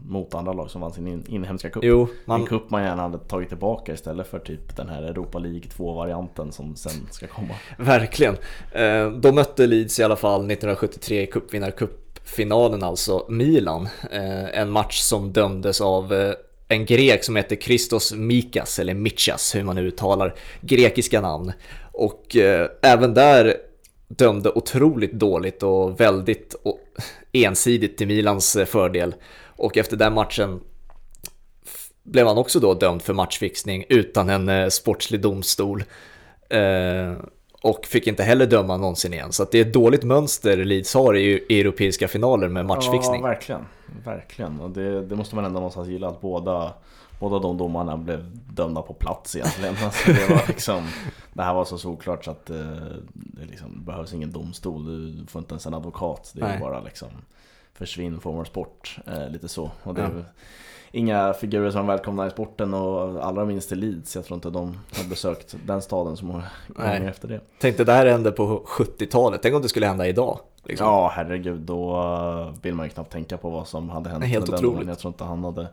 mot andra lag som vann sin in, inhemska cup. jo, En man, cup man gärna hade tagit tillbaka istället för typ den här Europa League 2-varianten som sen ska komma. verkligen. De mötte Leeds i alla fall 1973 i finalen alltså Milan. Eh, en match som dömdes av eh, en grek som heter Christos Mikas, eller Michas, hur man nu uttalar grekiska namn. Och eh, även där dömde otroligt dåligt och väldigt ensidigt till Milans eh, fördel. Och efter den matchen blev han också då dömd för matchfixning utan en eh, sportslig domstol. Och fick inte heller döma någonsin igen. Så det är ett dåligt mönster Leeds har i, europeiska finaler med matchfixning. Ja, verkligen. Verkligen. Och det, det måste man ändå någonstans gilla att båda, båda de domarna blev dömda på plats egentligen. Alltså det, var liksom, det här var så såklart så att eh, det liksom behövs ingen domstol. Du får inte ens en advokat. Det är Nej. bara liksom försvinn vår sport. Eh, lite så. Och det Ja. Inga figurer som välkomnar i sporten och allra minst till Leeds. Jag tror inte de har besökt den staden så många gånger efter det. Tänkte det här hände på 70-talet, tänk om det skulle hända idag. Liksom. Ja, herregud. Då vill man ju knappt tänka på vad som hade hänt. Helt otroligt. Jag tror inte han hade,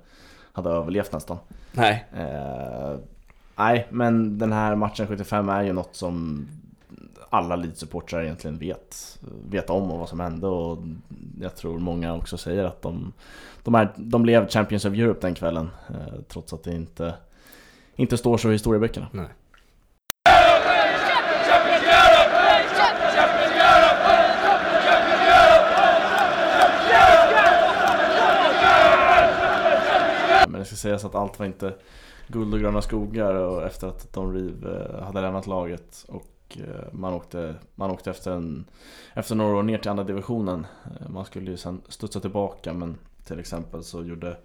hade överlevt nästan. Nej, Eh, nej, men den här matchen 75 är ju något som alla Leeds-supportrar egentligen vet, vet om och vad som hände och jag tror många också säger att de, de, är, de blev Champions of Europe den kvällen eh, trots att det inte, inte står så i historieböckerna. nej. Men det ska sägas att allt var inte guld och gröna skogar och efter att Don Reeve eh, hade lämnat laget och Eh, man åkte, man åkte efter, en, efter några år ner till andra divisionen. Eh, man skulle ju sen studsa tillbaka men till exempel så gjorde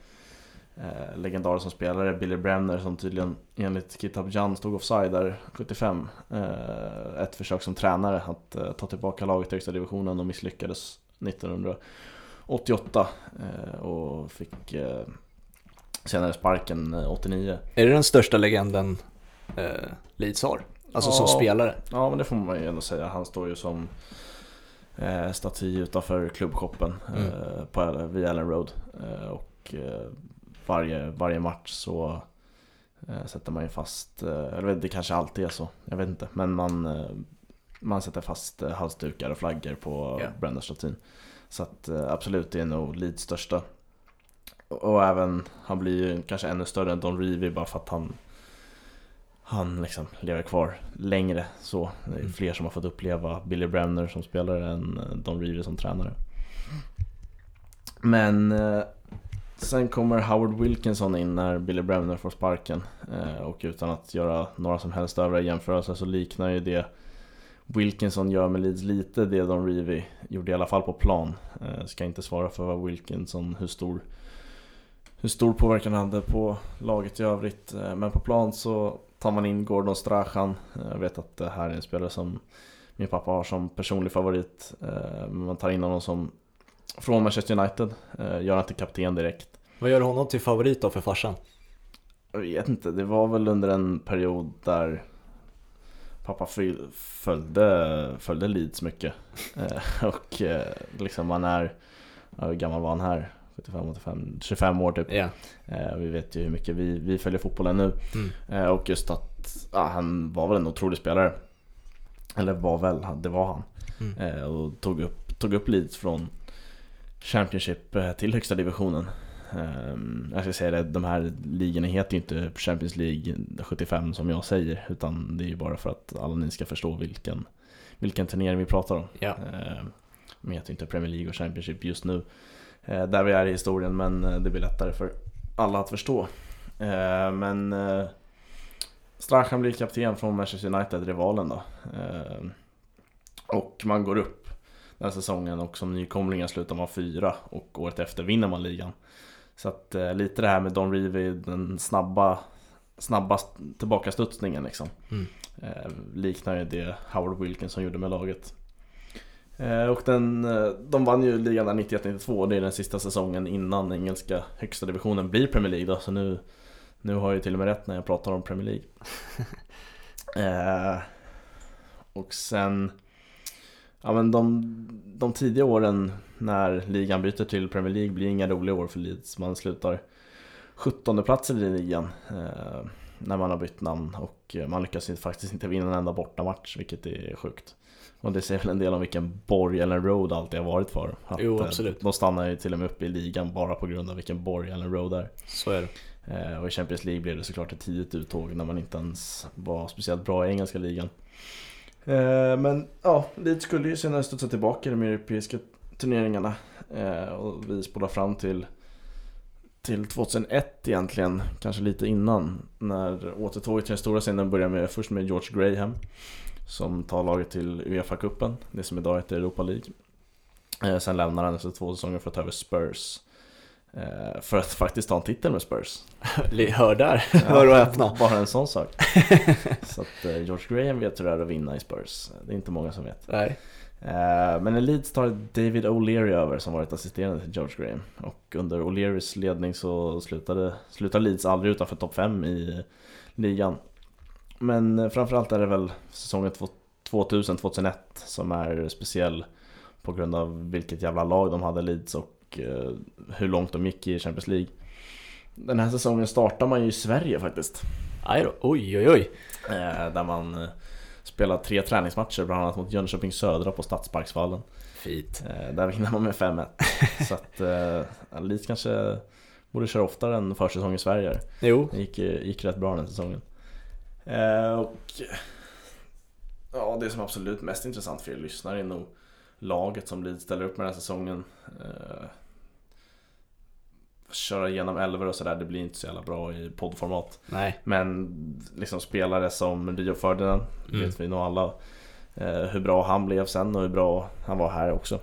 eh, legendaren som spelare Billy Bremner som tydligen enligt Kitab Jan stod offside där 75 eh, ett försök som tränare att eh, ta tillbaka laget till högsta divisionen och misslyckades 1988 eh, och fick eh, senare sparken eh, 89. Är det den största legenden eh, Leeds har? Alltså som Ja. spelare? Ja men det får man ju ändå säga. Han står ju som eh, staty utanför klubbshoppen Mm. eh, på, vid Allen Road. Eh, och eh, varje, varje match så eh, sätter man ju fast, eh, eller det kanske alltid är så, jag vet inte. Men man, eh, man sätter fast eh, halsdukar och flaggor på Ja. Brenda-statyn. Så att absolut, det är nog Leeds största. Och, och även, han blir ju kanske ännu större än Don Revie bara för att han han liksom lever kvar längre så. Det är Mm. fler som har fått uppleva Billy Bremner som spelare än eh, Don Reeve som tränare. Men eh, sen kommer Howard Wilkinson in när Billy Bremner får sparken. Eh, och utan att göra några som helst övriga jämförelser så liknar ju det Wilkinson gör med Leeds lite det Don Reeve gjorde i alla fall på plan. Ska inte svara för vad Wilkinson, hur stor hur stor påverkan han hade på laget i övrigt. Men på plan så tar man in Gordon Strachan. Eh, Jag vet att det här är en spelare som min pappa har som personlig favorit. Eh, Men man tar in honom som från Manchester United. Eh, Gör han till kapten direkt. Vad gör honom till favorit då för farsan? Jag vet inte, det var väl under en period där pappa följde, följde Leeds mycket. Eh, Och eh, liksom man är, hur gammal var han här? 75, 85, 25 år typ. Ja. Eh, Vi vet ju hur mycket vi, vi följer fotbollen nu. Mm. Eh, Och just att ja, han var väl en otrolig spelare. Eller var väl, han- det var han. Mm. Eh, Och tog upp, tog upp Leeds från Championship eh, till högsta divisionen. Ehm, Jag ska säga det, de här ligorna heter ju inte Champions League 75 som jag säger. Utan det är ju bara för att alla ni ska förstå vilken, vilken turnering vi pratar om. Ja. Ehm, De heter inte Premier League och Championship just nu. Eh, Där vi är i historien men eh, det blir lättare för alla att förstå. Eh, Men Strachan blir kapten från Manchester United, rivalen då. Och man går upp den här säsongen och som nykomlingar slutar man fyra och året efter vinner man ligan. Så att lite det här med Don Revie, den snabba, snabba tillbakastudsningen liksom. Mm. Liknar ju det Howard Wilkinson gjorde med laget. Eh, och den, eh, de vann ju ligan där 91-92 det är den sista säsongen innan engelska högsta divisionen blir Premier League då, så nu, nu har jag ju till och med rätt när jag pratar om Premier League. eh, och sen, ja men de, de tidiga åren när ligan byter till Premier League blir inga roliga år för Leeds. Man slutar 17 platsen i ligan eh, när man har bytt namn och man lyckas faktiskt inte vinna en enda bortamatch vilket är sjukt. Och det säger väl en del om vilken borg Ellen Road alltid har varit för. Att, Jo, eh, absolut. De stannar ju till och med uppe i ligan bara på grund av vilken borg Ellen Road är. Så är det. Eh, och i Champions League blev det såklart ett tidigt uttåg när man inte ens var speciellt bra i engelska ligan. Eh, men ja, Leeds skulle ju senare studsa tillbaka i de europeiska turneringarna. Och vi spolar fram till, till 2001 egentligen, kanske lite innan. När återtåget till den stora scenen börjar med, först med George Graham. Som tar laget till Uefa-cupen, det som idag heter Europa League. Eh, sen lämnar han efter två säsonger för att ta över Spurs. Eh, för att faktiskt ta en titel med Spurs. Hör där, hör och häpna. Bara en sån sak. Så att eh, George Graham vet hur det är att vinna i Spurs. Det är inte många som vet. Nej. Eh, Men i Leeds tar David O'Leary över som varit assisterande till George Graham. Och under O'Learys ledning så slutade, slutade Leeds aldrig utanför topp 5 i ligan. Men eh, framförallt är det väl säsongen 2000-2001 som är speciell på grund av vilket jävla lag de hade Leeds och eh, hur långt de gick i Champions League. Den här säsongen startar man ju i Sverige faktiskt. Aj då. Oj, oj, oj. Eh, Där man spelar tre träningsmatcher, bland annat mot Jönköping Södra på Stadsparksvallen. Fint. Där vinner man med 5-1. Så att Leeds kanske borde köra oftare än försäsong i Sverige. Jo, Det gick, gick rätt bra den säsongen. Eh, och ja, det som är absolut mest intressant för er lyssnare är nog laget som Leeds ställer upp med den här säsongen. Eh, köra igenom elver och sådär, det blir inte så jävla bra i poddformat. nej. Men liksom spelare som Rio Ferdinand, Mm. vet vi nog alla eh, hur bra han blev sen och hur bra han var här också.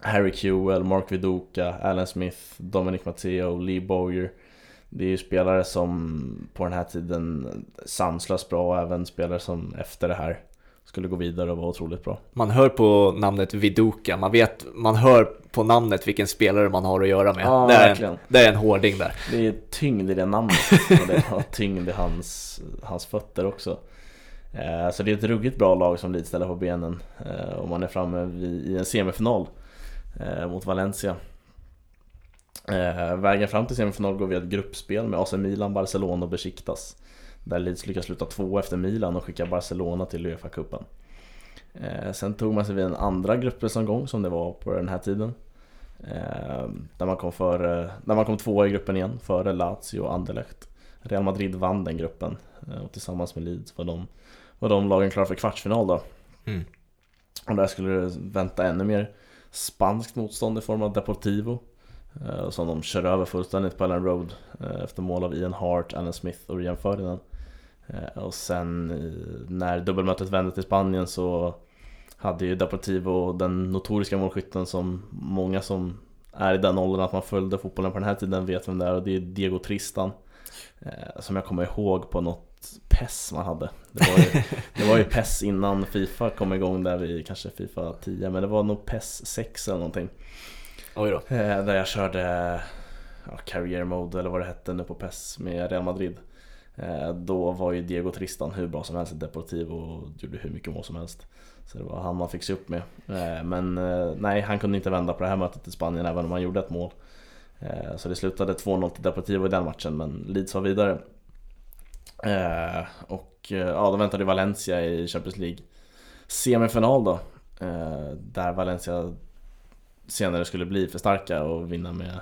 Harry Kewell, Mark Viduka, Alan Smith, Dominic Matteo, Lee Bowyer. Det är ju spelare som på den här tiden sanslöst bra och även spelare som efter det här skulle gå vidare och vara otroligt bra. Man hör på namnet Viduka, man vet, man hör på namnet vilken spelare man har att göra med. Ja, det, är verkligen. en, det är en hårding där. Det är tyngd i det namnet och det har tyngd i hans, hans fötter också. Eh, Så det är ett ruggigt bra lag som Leeds ställer på benen eh, och man är framme vid- i en semifinal eh, mot Valencia. Eh, Vägen fram till semifinal går via ett gruppspel med AC Milan, Barcelona och Besiktas. Där Leeds lyckas sluta två efter Milan och skicka Barcelona till Uefa-cupen. Eh, Sen tog man sig vid en andra gruppspelsomgång som det var på den här tiden. Eh, där, man kom före, där man kom tvåa i gruppen igen, före Lazio och Anderlecht. Real Madrid vann den gruppen eh, och tillsammans med Leeds var de, var de lagen klara för kvartsfinal då. Mm. Och där skulle det vänta ännu mer spanskt motstånd i form av Deportivo. Eh, Som de kör över fullständigt på Ellen Road eh, efter mål av Ian Hart, Alan Smith och Rian Ferdinand. Eh, Och sen när dubbelmötet vände till Spanien så hade ju Deportivo den notoriska målskytten som många som är i den åldern att man följde fotbollen på den här tiden vet vem det är och det är Diego Tristan. Som jag kommer ihåg på något PES man hade. Det var ju, det var ju PES innan Fifa kom igång där vi kanske Fifa 10 men det var nog PES 6 eller någonting. Oj då. Eh, där jag körde ja, Career Mode eller vad det hette nu på PES med Real Madrid. Eh, då var ju Diego Tristan hur bra som helst i Deportivo och gjorde hur mycket mål som helst. Så det var han man fick se upp med. Eh, men nej, han kunde inte vända på det här mötet i Spanien även om han gjorde ett mål. Så det slutade 2-0 till Deportivo i den matchen men Leeds var vidare. Och ja, de väntade Valencia i Champions League semifinal då. Där Valencia senare skulle bli för starka och vinna med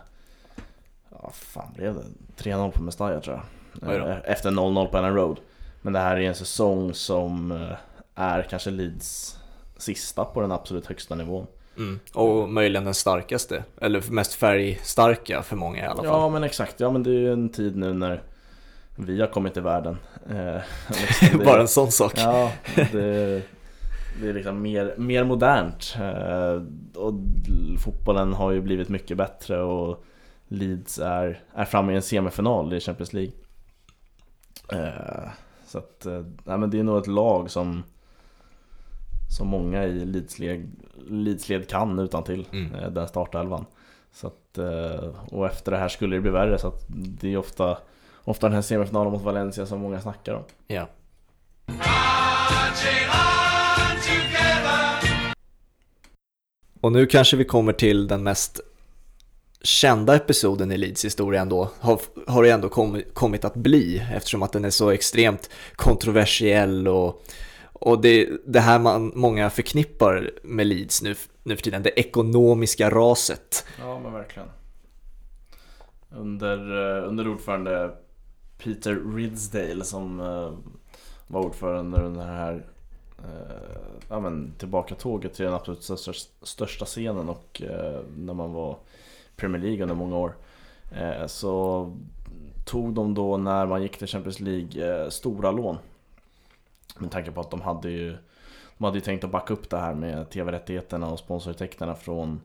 Ja, fan blev det? 3-0 på Mestalla tror jag. Eh, Efter 0-0 på Ellen Road. Men det här är en säsong som eh, är kanske Leeds sista på den absolut högsta nivån. Mm. Och möjligen den starkaste, eller mest färgstarka för många i alla fall. Ja men exakt, ja men det är ju en tid nu när vi har kommit till världen. Eh, liksom det- Bara en sån sak. Ja, det, det är liksom mer, mer modernt. Eh, och fotbollen har ju blivit mycket bättre och Leeds är, är framme i en semifinal i Champions League. Eh, så att, eh, nej, men det är nog ett lag som som många i Leedsled, Leedsled kan utan till Mm. den startelvan. Så att, och efter det här skulle det bli värre så att det är ofta, ofta den här semifinalen mot Valencia som många snackar om. Ja. Och nu kanske vi kommer till den mest kända episoden i Leeds historia ändå, har, har det ändå kommit, kommit att bli eftersom att den är så extremt kontroversiell och, och det, det här man, många förknippar med Leeds nu, nu för tiden, det ekonomiska raset. Ja men verkligen. Under, eh, under ordförande Peter Ridsdale som eh, var ordförande under den här eh, ja, men, tillbakatåget till den absolut största, största scenen och eh, när man var Premier League under många år. Eh, så tog de då när man gick till Champions League eh, stora lån. Med tanke på att de hade ju de hade ju tänkt att backa upp det här med tv-rättigheterna och sponsorintäkterna från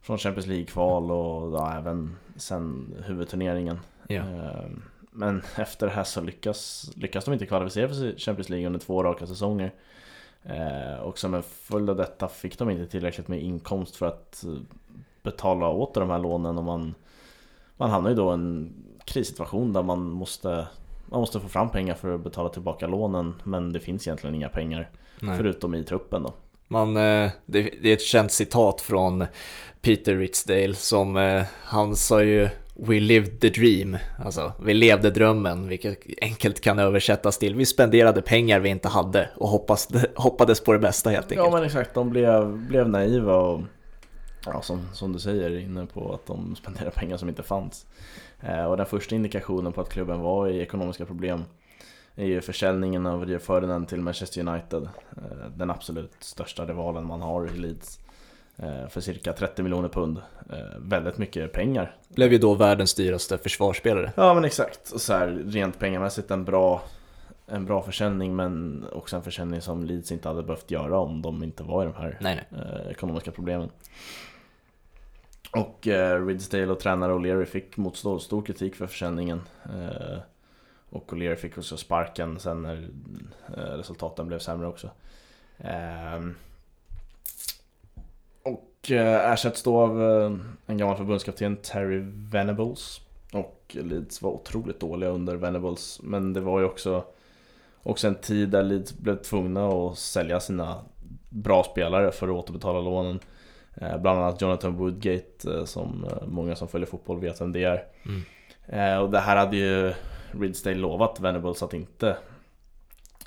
från Champions League-kval och ja, även sen huvudturneringen. Ja. Eh, Men efter det här så lyckas, lyckas de inte kvalificera för Champions League under två raka säsonger. Eh, Och som en följd av detta fick de inte tillräckligt med inkomst för att eh, betala åter de här lånen och man, man hamnar ju då i en krissituation där man måste, man måste få fram pengar för att betala tillbaka lånen men det finns egentligen inga pengar Nej. förutom i truppen då. Man, eh, det, är ett känt citat från Peter Ridsdale som eh, han sa ju We lived the dream, alltså vi levde drömmen, vilket enkelt kan översättas till vi spenderade pengar vi inte hade och hoppas, hoppades på det bästa helt enkelt. Ja men exakt, de blev, blev naiva och ja, som, som du säger inne på att de spenderade pengar som inte fanns. Eh, och den första indikationen på att klubben var i ekonomiska problem är ju försäljningen av Rio Ferdinand till Manchester United. Eh, den absolut största rivalen man har i Leeds. Eh, för cirka 30 miljoner pund. Eh, väldigt mycket pengar. Blev ju då världens dyraste försvarsspelare. Ja men exakt, och så här, rent pengamässigt en bra, en bra försäljning men också en försäljning som Leeds inte hade behövt göra om de inte var i de här Nej, nej. eh, ekonomiska problemen. Och eh, Ridsdale och tränare O'Leary fick motstå stor kritik för försäljningen. Eh, och O'Leary fick också sparken sen när eh, resultaten blev sämre också. Eh, ersätts då av eh, en gammal förbundskapten, Terry Venables. Och Leeds var otroligt dåliga under Venables, men det var ju också, också en tid där Leeds blev tvungna att sälja sina bra spelare för att återbetala lånen. Eh, bland annat Jonathan Woodgate eh, som eh, många som följer fotboll vet vem det är. Mm. Eh, och det här hade ju Ridsdale lovat Venables att inte,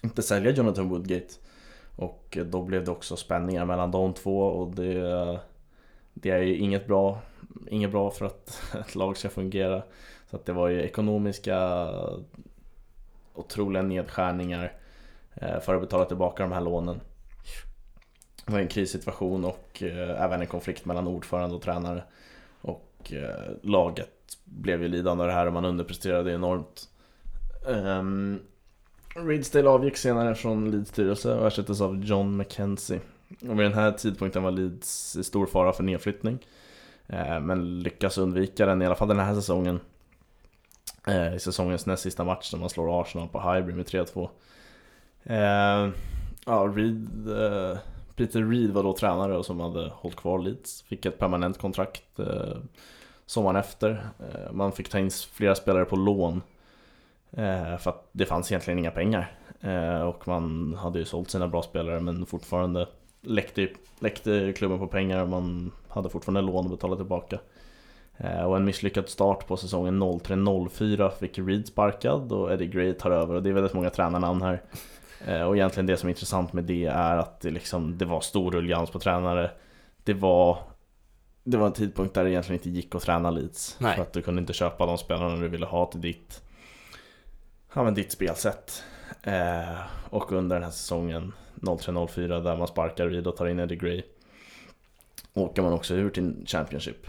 inte sälja Jonathan Woodgate. Och då blev det också spänningar mellan de två och det, det är ju inget bra, inget bra för att ett lag ska fungera. Så att det var ju ekonomiska otroliga nedskärningar eh, för att betala tillbaka de här lånen. Det var en krissituation och eh, även en konflikt mellan ordförande och tränare. Och eh, laget blev ju lidande av det här och man underpresterade enormt. Ehm, Ridsdale avgick senare från Leeds styrelse och ersattes av John McKenzie. Och vid den här tidpunkten var Leeds i stor fara för nedflyttning. Eh, men lyckas undvika den i alla fall den här säsongen. Eh, I säsongens näst sista match när man slår Arsenal på Highbury med 3-2. Eh, ja, Reed, Peter Reed var då tränare och som hade hållit kvar Leeds. Fick ett permanent kontrakt sommaren efter. Man fick ta in flera spelare på lån. Eh, för att det fanns egentligen inga pengar. Eh, och man hade ju sålt sina bra spelare men fortfarande läckte, läckte klubben på pengar och man hade fortfarande lån att betala tillbaka. Eh, och en misslyckad start på säsongen 03-04 fick Reed sparkad och Eddie Gray tar över och det är väldigt många tränarnamn här. Och egentligen det som är intressant med det är att det, liksom, det var stor ruljans på tränare. Det var, det var en tidpunkt där det egentligen inte gick att träna Leeds. Nej. För att du kunde inte köpa de spelarna du ville ha till ditt, ja, men ditt spelsätt. Eh, och under den här säsongen 03-04 där man sparkar Vid och tar in Eddie Gray åker man också ur till Championship.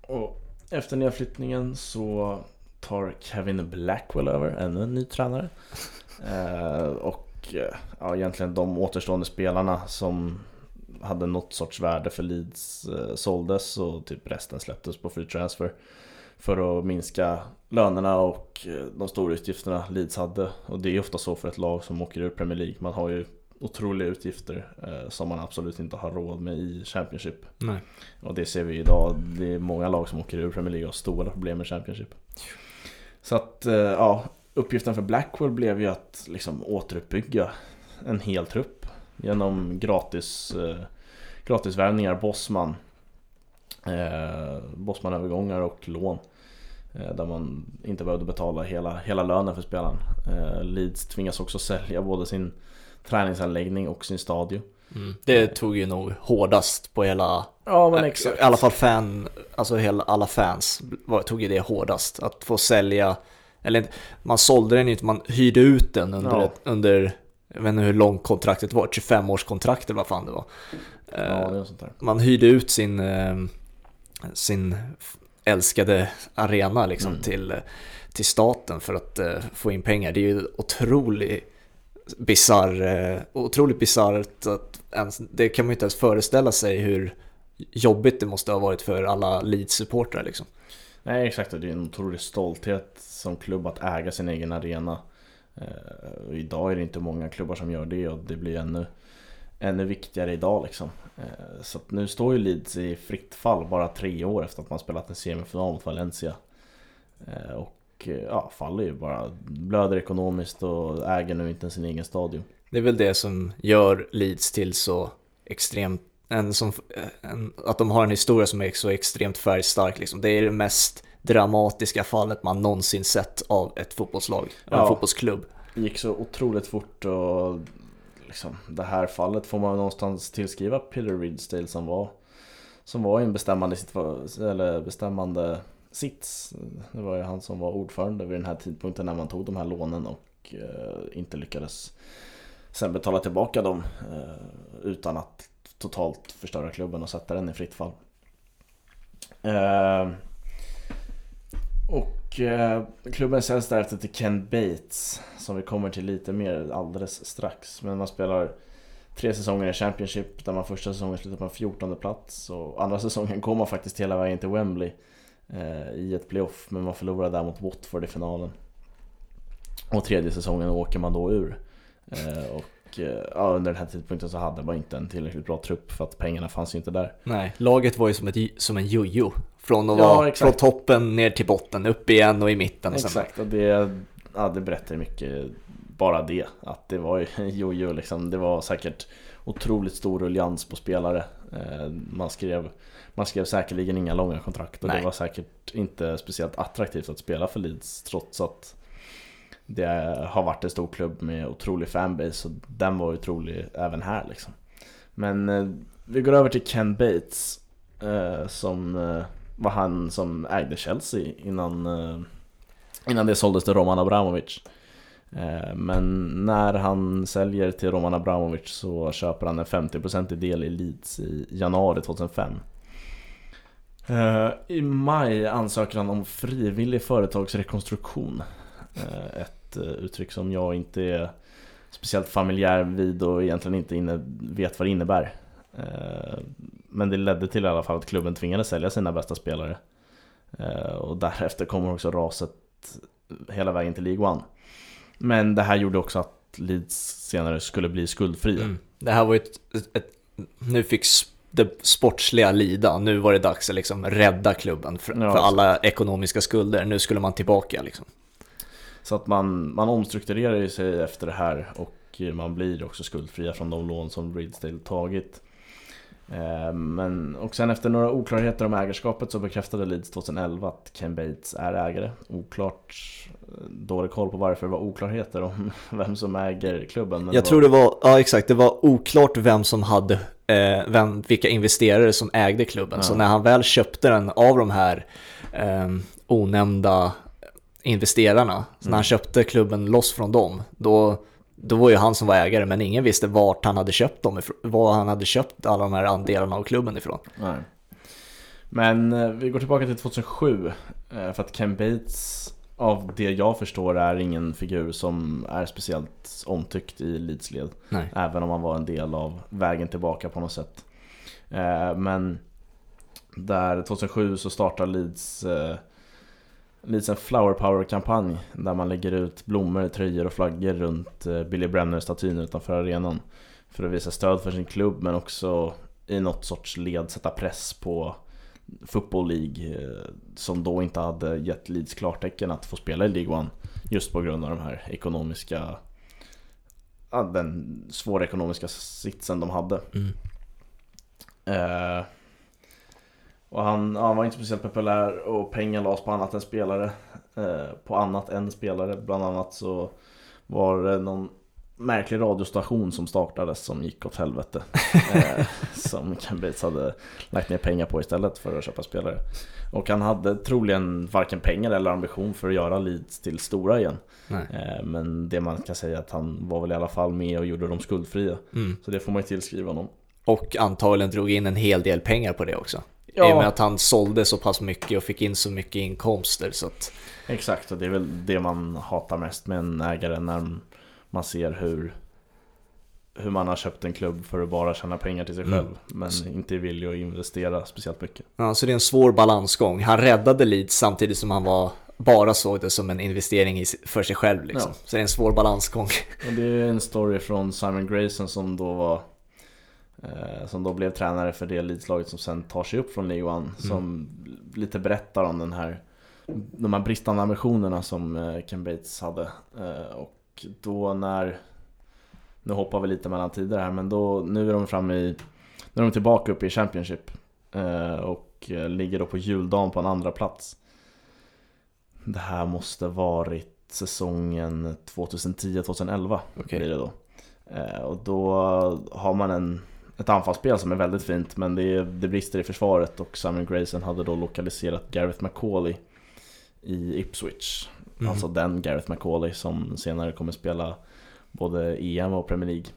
Och efter nedflyttningen så tar Kevin Blackwell över, ännu en ny tränare. Eh, och eh, ja, egentligen de återstående spelarna som hade något sorts värde för Leeds eh, såldes och typ resten släpptes på free transfer för att minska lönerna och eh, de stora utgifterna Leeds hade. Och det är ofta så för ett lag som åker ur Premier League. Man har ju otroliga utgifter eh, som man absolut inte har råd med i Championship. Nej. Och det ser vi idag. Det är många lag som åker ur Premier League och har stora problem med Championship. Så att, eh, ja, uppgiften för Blackwell blev ju att liksom återuppbygga en hel trupp genom gratis, eh, gratisvärvningar, Bosman, eh, Bosman-övergångar och lån. Eh, där man inte behövde betala hela, hela lönen för spelaren. Eh, Leeds tvingas också sälja både sin träningsanläggning och sin stadion. Mm. Det tog ju nog hårdast på hela, Ja men äh, exakt. i alla fall fan, alltså hela, alla fans tog ju det hårdast. Att få sälja, eller man sålde den ju inte, man hyrde ut den under, Ja. ett, under jag vet inte hur långt kontraktet var, 25 års kontrakt eller vad fan det var. Ja, Eh, det är sånt där. man hyrde ut sin, eh, sin älskade arena liksom Mm. till, till staten för att eh, få in pengar. Det är ju otroligt bisarr, eh, otroligt bisarrt att ens, det kan man ju inte ens föreställa sig hur jobbigt det måste ha varit för alla Leeds-supportrar liksom. Nej exakt, det är en otrolig stolthet som klubb att äga sin egen arena. Eh, idag är det inte många klubbar som gör det och det blir ännu, ännu viktigare idag liksom. Eh, så att nu står ju Leeds i fritt fall bara tre år efter att man spelat en semifinal mot Valencia. Eh, och eh, ja, faller ju bara, blöder ekonomiskt och äger nu inte ens sin egen stadion. Det är väl det som gör Leeds till så extremt, en som, en, att de har en historia som är så extremt färgstark liksom. Det är det mest dramatiska fallet man någonsin sett av ett fotbollslag, en Ja. fotbollsklubb. Det gick så otroligt fort och liksom, det här fallet får man någonstans tillskriva Peter Ridsdale som var som var i en bestämmande, eller bestämmande sits. Det var ju han som var ordförande vid den här tidpunkten när man tog de här lånen och eh, inte lyckades sen betala tillbaka dem eh, utan att totalt förstöra klubben och sätta den i fritt fall. Eh, och eh, klubben säljs därefter till Ken Bates som vi kommer till lite mer alldeles strax. Men man spelar tre säsonger i Championship där man första säsongen slutar på en 14 plats och andra säsongen går man faktiskt hela vägen till Wembley eh, i ett playoff men man förlorar där mot Watford i finalen. Och tredje säsongen åker man då ur. Eh, och eh, ja, under den här tidpunkten så hade man inte en tillräckligt bra trupp för att pengarna fanns ju inte där. Nej, laget var ju som, ett, som en jojo. Från, att Ja, vara, exakt. från toppen ner till botten, upp igen och i mitten. Och sen, Exakt, och det, ja, det berättar mycket bara det. Att det var ju jojo liksom. Det var säkert otroligt stor ruljans på spelare. Eh, Man skrev, man skrev säkerligen inga långa kontrakt och Nej. det var säkert inte speciellt attraktivt att spela för Leeds trots att det har varit en stor klubb med otrolig fanbase och den var otrolig även här liksom. Men eh, vi går över till Ken Bates eh, som eh, var han som ägde Chelsea innan, innan det såldes till Roman Abramovic. Eh, men när han säljer till Roman Abramovic så köper han en 50% del i Leeds i januari 2005. Eh, I maj ansöker han om frivillig företagsrekonstruktion. Eh, ett uttryck som jag inte är speciellt familjär vid och egentligen inte inne, vet vad det innebär. Men det ledde till i alla fall att klubben tvingades sälja sina bästa spelare. Och därefter kommer också raset hela vägen till League One. Men det här gjorde också att Leeds senare skulle bli skuldfria. Mm. Det här var ju ett, ett, ett, nu fick det sportsliga lida, nu var det dags att liksom rädda klubben för, Ja, för alla ekonomiska skulder. Nu skulle man tillbaka liksom. Så att man, man omstrukturerar sig efter det här och man blir också skuldfria från de lån som Ridsdale tagit. Eh, Men, och sen efter några oklarheter om ägarskapet så bekräftade Leeds 2011 att Ken Bates är ägare. Oklart, eh, dålig koll på varför det var oklarheter om vem som äger klubben. Jag det tror det var, ja exakt, det var oklart vem som hade, eh, vem, vilka investerare som ägde klubben. Ja. Så när han väl köpte den av de här eh, onämnda investerarna, så när han köpte klubben loss från dem, då, då var ju han som var ägare, men ingen visste vart han hade köpt dem ifrån, var han hade köpt alla de här andelarna av klubben ifrån. Nej. Men eh, vi går tillbaka till 2007 eh, För att Ken Bates av det jag förstår är ingen figur som är speciellt omtyckt i Leeds led Nej. Även om han var en del av vägen tillbaka på något sätt Eh, Men där 2007 så startar Leeds Leeds en Flower Power-kampanj där man lägger ut blommor, tröjor och flaggor runt eh, Billy Bremner-statyn utanför arenan för att visa stöd för sin klubb men också i något sorts led sätta press på Football League eh, som då inte hade gett Leeds klartecken att få spela i League One just på grund av de här ekonomiska den svåra ekonomiska sitsen de hade. Mm. Eh, och han, han var inte speciellt populär och pengar lades på annat än spelare. Eh, på annat än spelare. Bland annat så var det någon märklig radiostation som startades som gick åt helvete. eh, som Ken Bates hade lagt ner pengar på istället för att köpa spelare. Och han hade troligen varken pengar eller ambition för att göra Leeds till stora igen. Eh, men det man kan säga är att han var väl i alla fall med och gjorde dem skuldfria. Mm. Så det får man ju tillskriva honom. Och antagligen drog in en hel del pengar på det också. Ja. I och med att han sålde så pass mycket och fick in så mycket inkomster så att Exakt, och det är väl det man hatar mest med en ägare när man ser hur hur man har köpt en klubb för att bara tjäna pengar till sig Mm. själv men inte är villig att investera speciellt mycket. Ja, så det är en svår balansgång. Han räddade Leeds samtidigt som han var bara såg det som en investering för sig själv liksom. Ja. Så det är en svår balansgång. Och det är en story från Simon Grayson som då var som då blev tränare för det Leeds-laget som sen tar sig upp från League One som lite berättar om den här de här bristande ambitionerna som eh, Ken Bates hade eh, och då när nu hoppar vi lite mellan tider här men då nu är de framme i nu är de tillbaka uppe i Championship eh, och eh, ligger då på juldagen på en andra plats Det här måste varit säsongen 2010-2011 Okej. blir det då. Eh, och då har man en, ett anfallsspel som är väldigt fint men det, det brister i försvaret och Simon Grayson hade då lokaliserat Gareth McCauley i Ipswich. Mm. Alltså den Gareth McCauley som senare kommer spela både EM och Premier League.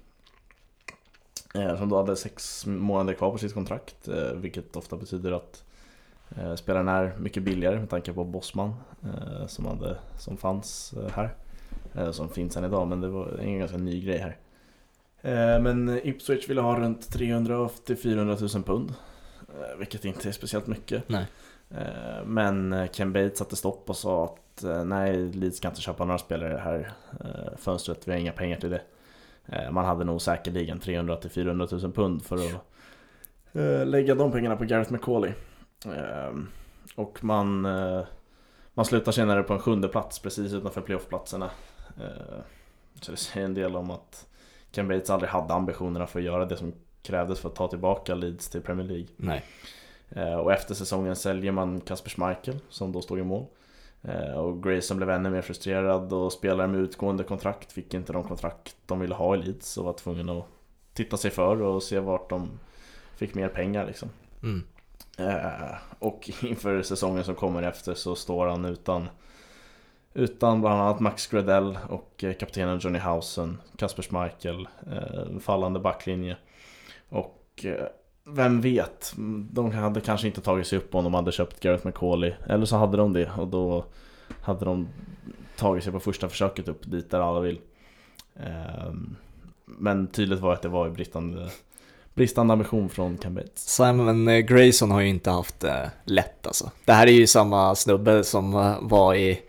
Eh, som då hade sex månader kvar på sitt kontrakt eh, vilket ofta betyder att eh, spelaren är mycket billigare med tanke på Bosman eh, som, hade, som fanns eh, här. Eh, som finns än idag men det var en ganska ny grej här. Eh, men Ipswich ville ha runt 300-400 000 pund. eh, Vilket inte är speciellt mycket. Nej. Eh, Men Ken Bates satte stopp och sa att nej, Leeds kan inte köpa några spelare i det här fönstret, vi har inga pengar till det. Man hade nog säkerligen 300-400 000 pund för att lägga de pengarna på Gareth McCauley. Och man, man slutar senare på en sjunde plats precis utanför playoffplatserna. Så det säger en del om att Ken Bates aldrig hade ambitionerna för att göra det som krävdes för att ta tillbaka Leeds till Premier League. Nej. Eh, Och efter säsongen säljer man Kasper Schmeichel som då stod i mål. Eh, Och Grayson blev ännu mer frustrerad och spelare med utgående kontrakt fick inte de kontrakt de ville ha i Leeds och var tvungen att titta sig för och se vart de fick mer pengar liksom. Mm. Eh, Och inför säsongen som kommer efter så står han utan utan bland annat Max Gradell och eh, kaptenen Johnny Hausen, Kasper Schmeichel, eh, fallande backlinje. Och eh, vem vet, de hade kanske inte tagit sig upp om de hade köpt Gareth McCauley. Eller så hade de det och då hade de tagit sig på första försöket upp dit där alla vill. Ehm, men tydligt var att det var i bristande, bristande ambition från Cambates. Bates. Simon eh, Grayson har ju inte haft det lätt alltså. Det här är ju samma snubbe som var i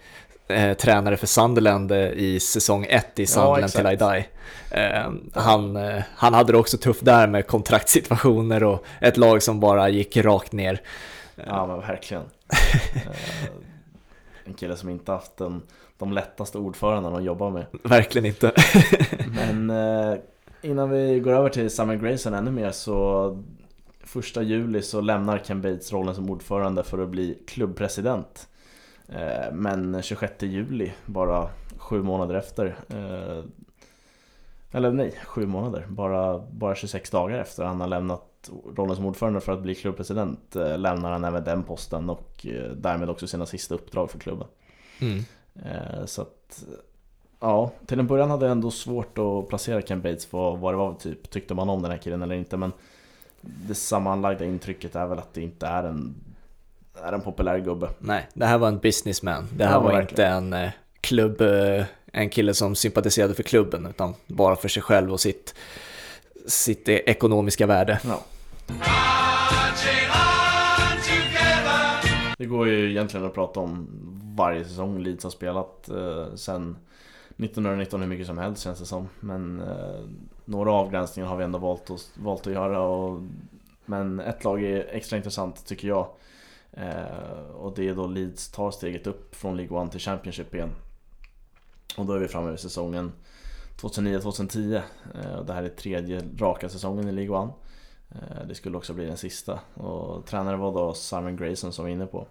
eh, tränare för Sunderland eh, i säsong 1 i Sunderland till I. Die. Eh, han, eh, han hade det också tufft där med kontraktssituationer och ett lag som bara gick rakt ner. Ja men verkligen. Eh, en kille som inte haft den, de lättaste ordförandena att jobba med. Verkligen inte. Men innan vi går över till Simon Grayson ännu mer så Första juli så lämnar Ken Bates rollen som ordförande för att bli klubbpresident. Eh, men 26 juli, bara sju månader efter eh, Eller nej, sju månader, bara, bara 26 dagar efter han har lämnat rollen som ordförande för att bli klubbpresident eh, Lämnar han även den posten och därmed också sina sista uppdrag för klubben. Mm. Så att Ja, till en början hade jag ändå svårt att placera Ken Bates på vad det var typ. Tyckte man om den här killen eller inte men Det sammanlagda intrycket är väl att det inte är en Är en populär gubbe. Nej, det här var en businessman. Det här Ja, var verkligen. inte en eh, klubb, eh, en kille som sympatiserade för klubben utan bara för sig själv och sitt, sitt eh, ekonomiska värde. Ja. Det går ju egentligen att prata om varje säsong Leeds har spelat eh, sen 1919 hur mycket som helst känns det som. Men eh, några avgränsningar har vi ändå valt att, valt att göra. Och, men ett lag är extra intressant tycker jag. Eh, och det är då Leeds tar steget upp från League 1 till Championship igen. Och då är vi framme vid säsongen 2009-2010. Eh, det här är tredje raka säsongen i League 1. Eh, det skulle också bli den sista. Och tränare var då Simon Grayson som var inne på.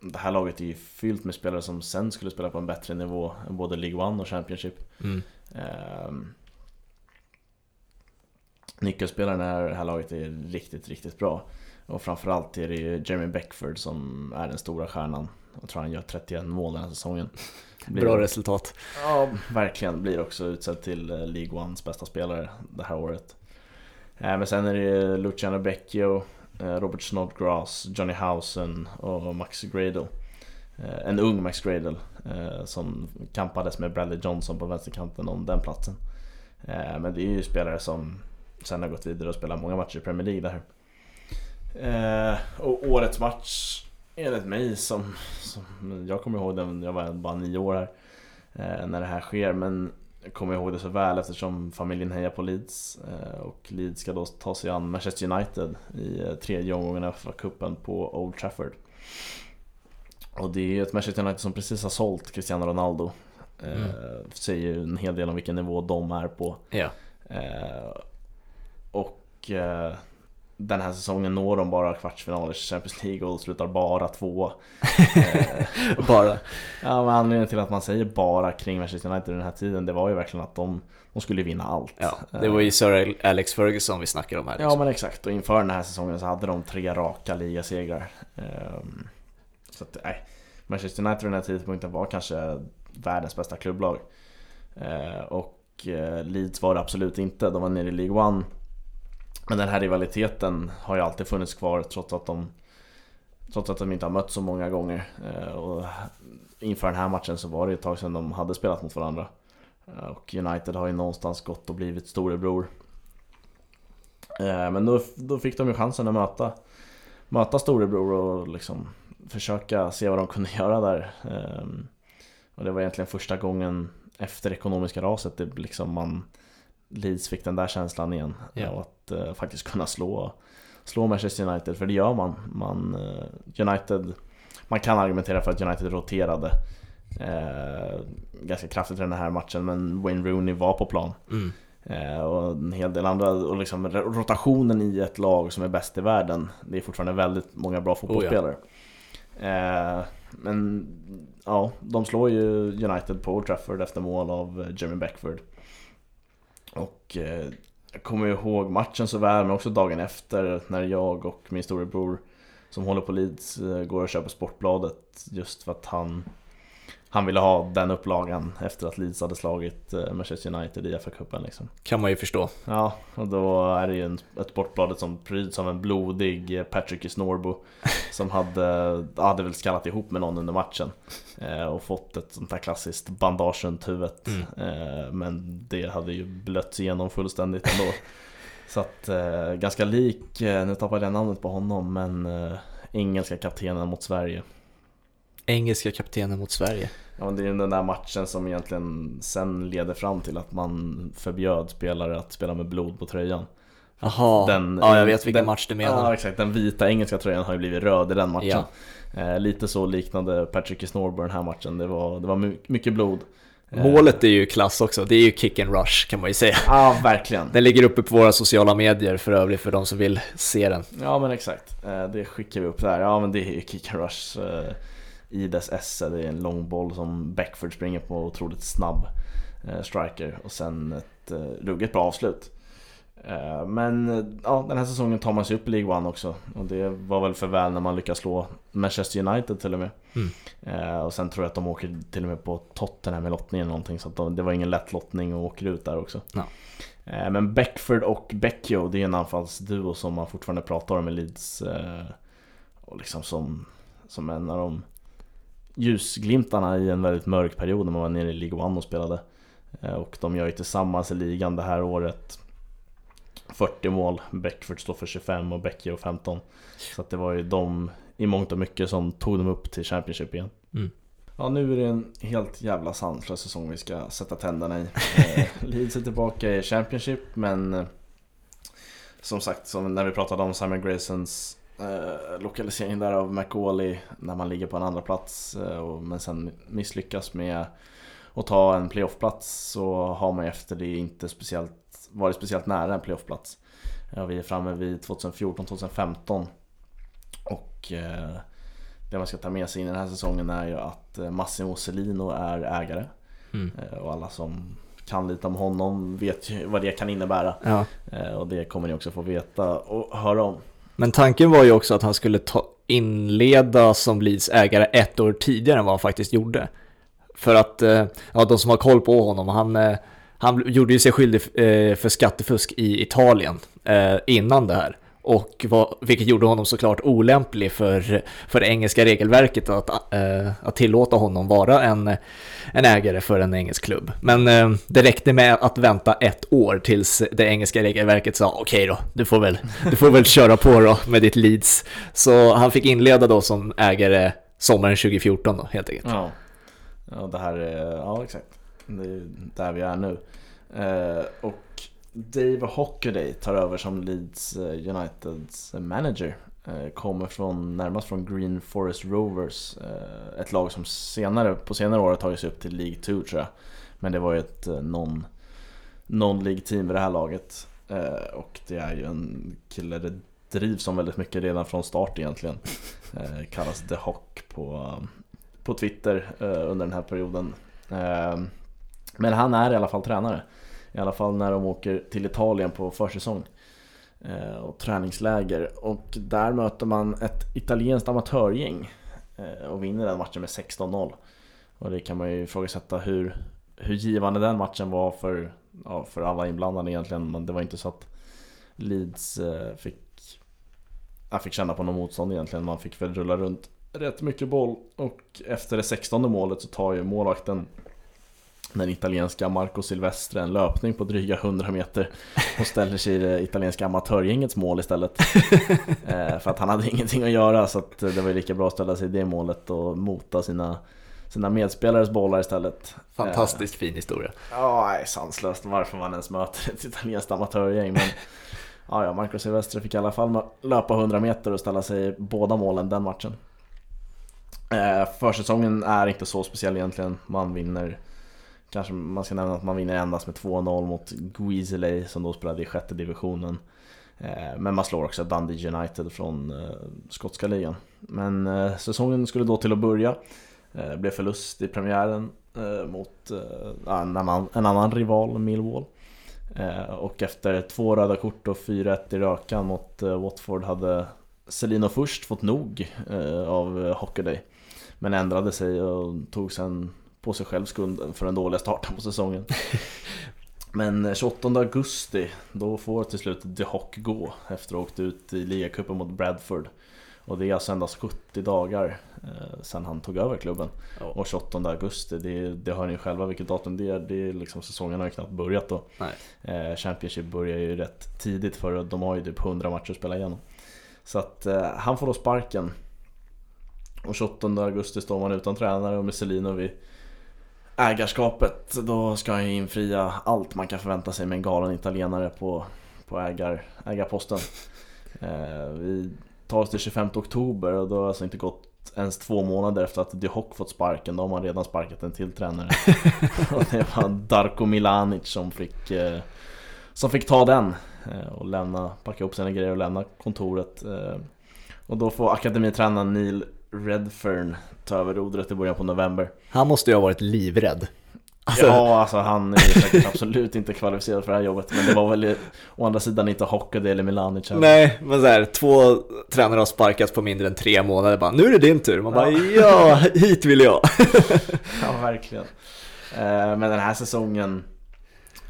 Det här laget är ju fyllt med spelare som sen skulle spela på en bättre nivå än både League 1 och Championship. Mm. Nyckelspelaren i det här laget är riktigt, riktigt bra. Och framförallt är det ju Jeremy Beckford som är den stora stjärnan. Jag tror han gör 31 mål den här säsongen. Blir- Bra resultat. Ja, verkligen. Blir också utsedd till eh, League Ones bästa spelare det här året. Eh, Men sen är det Luciano Becchio, eh, Robert Snodgrass, Johnny Housen och Max Gradle. En ung Max Gradle som kampades med Bradley Johnson på vänsterkanten om den platsen. Men det är ju spelare som sen har gått vidare och spelat många matcher i Premier League där. Eh, Och årets match enligt mig som, som jag kommer ihåg den, jag var bara nio år här eh, när det här sker men jag kommer ihåg det så väl eftersom familjen hejar på Leeds eh, och Leeds ska då ta sig an Manchester United i eh, tredje omgången av FA-cupen på Old Trafford. Och det är ju ett Manchester United som precis har sålt Cristiano Ronaldo. Eh, Mm. Säger ju en hel del om vilken nivå de är på. Ja. Eh, och den här säsongen når de bara kvartsfinaler i Champions League och slutar bara två. Bara. Ja, men anledningen till att man säger bara kring Manchester United den här tiden, det var ju verkligen att de, de skulle vinna allt. Ja, det var ju Sir Alex Ferguson vi snackade om här. Ja liksom. men exakt, och inför den här säsongen så hade de tre raka ligasegrar. Ehm, Så att, nej. Manchester United vid den här tidpunkten var kanske världens bästa klubblag. Eh, Och eh, Leeds var det absolut inte, de var nere i League 1. Men den här rivaliteten har ju alltid funnits kvar trots att de Trots att de inte har mött så många gånger. Eh, och inför den här matchen så var det ett tag sedan de hade spelat mot varandra. Eh, och United har ju någonstans gått och blivit storebror. Eh, men då, då fick de ju chansen att möta, möta storebror och liksom försöka se vad de kunde göra där. Och det var egentligen första gången efter ekonomiska raset det liksom man Leeds fick den där känslan igen. Ja. Och att eh, faktiskt kunna slå, slå Manchester United, för det gör man. man eh, United, man kan argumentera för att United roterade eh, ganska kraftigt i den här matchen, men Wayne Rooney var på plan. Mm. Och en hel del andra, och liksom rotationen i ett lag som är bäst i världen Det är fortfarande väldigt många bra fotbollsspelare eh, Men ja, de slår ju United på Old Trafford efter mål av Jeremy Beckford och eh, jag kommer ihåg matchen så väl, men också dagen efter när jag och min storebror Som håller på Leeds eh, går och köper Sportbladet just för att han han ville ha den upplagan efter att Leeds hade slagit eh, Manchester United i FA-cupen liksom. Kan man ju förstå. Ja, och då är det ju en, ett Sportbladet som pryds av en blodig eh, Patrick Snorbo Som hade, hade väl skallat ihop med någon under matchen eh, Och fått ett sånt där klassiskt bandage runt huvudet Mm. eh, Men det hade ju blötts igenom fullständigt ändå Så att, eh, ganska lik, eh, nu tappade jag namnet på honom men Engelska kaptenen mot Sverige Engelska kaptenen mot Sverige. Ja, men det är ju den där matchen som egentligen sen leder fram till att man förbjöd spelare att spela med blod på tröjan. Jaha, ja jag vet vilken den- match du Ja menar. exakt, den vita engelska tröjan har ju blivit röd i den matchen. Ja. Eh, lite så liknande Patrick Snorber den här matchen, det var, det var my- mycket blod. Eh, Målet är ju klass också, det är ju kick and rush kan man ju säga. Ja, verkligen. Den ligger uppe på våra sociala medier för övrigt för de som vill se den. Ja men exakt, eh, det skickar vi upp där. Ja men det är ju kick and rush eh, i dess esse. Det är en lång boll som Beckford springer på, otroligt snabb eh, striker och sen ett eh, ruggigt bra avslut. Eh, Men ja, den här säsongen tar man sig upp i League One också och det var väl för väl när man lyckas slå Manchester United till och med. Mm. Och sen tror jag att de åker till och med på Tottenham i lottningen eller någonting så att de, det var ingen lätt lottning och åker ut där också. Ja. Men Beckford och Becchio, det är en anfallsduo som man fortfarande pratar om i Leeds Och liksom som, som en av de ljusglimtarna i en väldigt mörk period när man var nere i League One och spelade Eh, Och de gör ju tillsammans i ligan det här året 40 mål, Beckford står för 25 och Becchio 15 Så att det var ju de i mångt och mycket som tog dem upp till Championship igen. Mm. Ja, nu är det en helt jävla sanslös säsong vi ska sätta tänderna i. Eh, Leeds är tillbaka i Championship, men eh, som sagt, som när vi pratade om Simon Graysons eh, lokalisering där av McAuley när man ligger på en andra plats eh, och, men sen misslyckas med att ta en playoffplats så har man ju efter det inte speciellt, varit speciellt nära en playoffplats. Ja, vi är framme vid 2014-2015 och eh, det man ska ta med sig in i den här säsongen är ju att eh, Massimo Celino är ägare. Mm. Och alla som kan lite om honom vet ju vad det kan innebära. Ja. Och det kommer ni också få veta och höra om. Men tanken var ju också att han skulle ta, inleda som Leeds ägare ett år tidigare än vad han faktiskt gjorde. För att, eh, ja de som har koll på honom, han, eh, han gjorde ju sig skyldig eh, för skattefusk i Italien innan det här. Och vad, vilket gjorde honom såklart olämplig för, för det engelska regelverket att, eh, att tillåta honom vara en, en ägare för en engelsk klubb. Men eh, det räckte med att vänta ett år tills det engelska regelverket sa okej då, du får, väl, du får väl köra på då med ditt Leeds. Så han fick inleda då som ägare sommaren 2014 då helt enkelt. Ja, ja det här är, ja exakt. Det är där vi är nu. Eh, och Dave Hockaday tar över som Leeds eh, Uniteds manager. Eh, kommer från, närmast från Green Forest Rovers. Eh, ett lag som senare, på senare år har tagit sig upp till League 2 tror jag. Men det var ju ett non, non-League team vid det här laget. Och det är ju en kille, det drivs som väldigt mycket redan från start egentligen. Kallas The Hock på, på Twitter under den här perioden. Men han är i alla fall tränare. I alla fall när de åker till Italien på försäsong eh, och träningsläger. Och där möter man ett italienskt amatörgäng eh, och vinner den matchen med 16-0. Och det kan man ju ifrågasätta hur, hur givande den matchen var för, ja, för alla inblandade egentligen. Men det var inte så att Leeds eh, fick, ja, fick känna på något motstånd egentligen. Man fick väl rulla runt rätt mycket boll och efter det 16 målet så tar ju målvakten den italienska Marco Silvestre en löpning på dryga 100 meter och ställer sig i det italienska amatörgängets mål istället. eh, för att han hade ingenting att göra så att det var ju lika bra att ställa sig i det målet och mota sina, sina medspelares bollar istället. Fantastiskt fin historia. Ja, nej, sanslöst varför man ens möter ett italienskt amatörgäng. Men ja, ja, Marco Silvestre fick i alla fall löpa 100 meter och ställa sig i båda målen den matchen. Eh, försäsongen är inte så speciell egentligen. Man vinner, kanske man ska nämna att man vinner endast med 2-0 mot Guiseley som då spelade i sjätte divisionen. Eh, men man slår också Dundee United från eh, skotska ligan. Men eh, säsongen skulle då till att börja. Det blev förlust i premiären mot en, annan, en annan rival, Millwall. Och efter två röda kort och 4-1 i rökan mot Watford hade Celino först fått nog av eh, Hockaday. Men ändrade sig och tog sen på sig själv skulden för den dåliga starten på säsongen. Men eh, 28 augusti, då får till slut The Hock gå efter att ha åkt ut i ligacupen mot Bradford. Och det är alltså endast 70 dagar eh, sedan han tog över klubben. Ja. Och 28 augusti, det, det hör ni själva vilket datum det är. Det är liksom, säsongen har ju knappt börjat då. Eh, Championship börjar ju rätt tidigt för att de har ju typ 100 matcher att spela igenom. Så att eh, han får då sparken. Och 28 augusti står man utan tränare och med Celino vid ägarskapet. Då ska han ju infria allt man kan förvänta sig med en galen italienare på, på ägar, ägarposten. Eh, vi tar oss till 25 oktober och då har det alltså inte gått ens två månader efter att De Hock fått sparken. Då har man redan sparkat en till tränare. och det var Darko Milanic som fick, eh, som fick ta den eh, och lämna, packa ihop sina grejer och lämna kontoret. Eh, och då får akademitränaren Neil Redfern ta över rodret i början på november. Han måste ju ha varit livrädd. Alltså, Ja, alltså han är säkert absolut inte kvalificerad för det här jobbet Men det var väl å andra sidan inte Hockade eller Milanic. Nej, men så här, två tränare har sparkats på mindre än tre månader. Bara, nu är det din tur. Man bara, ja, hit vill jag. Ja, verkligen. Eh, Men den här säsongen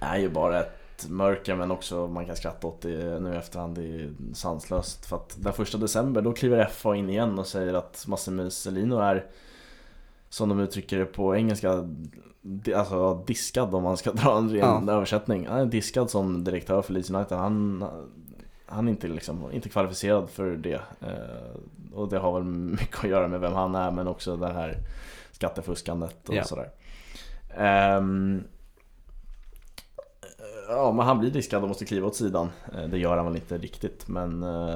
är ju bara ett mörker men också man kan skratta åt det nu i efterhand. Det är sanslöst. För att den första december då kliver FA in igen och säger att Massimo Celino är som de uttrycker det på engelska Alltså diskad om man ska dra en ren Ja. översättning. Han är diskad som direktör för Leeds United. Han han är inte, liksom, inte kvalificerad för det. Eh, och det har väl mycket att göra med vem han är men också det här skattefuskandet och Ja. sådär. Ehm, ja men han blir diskad och måste kliva åt sidan. Eh, det gör han väl inte riktigt men eh,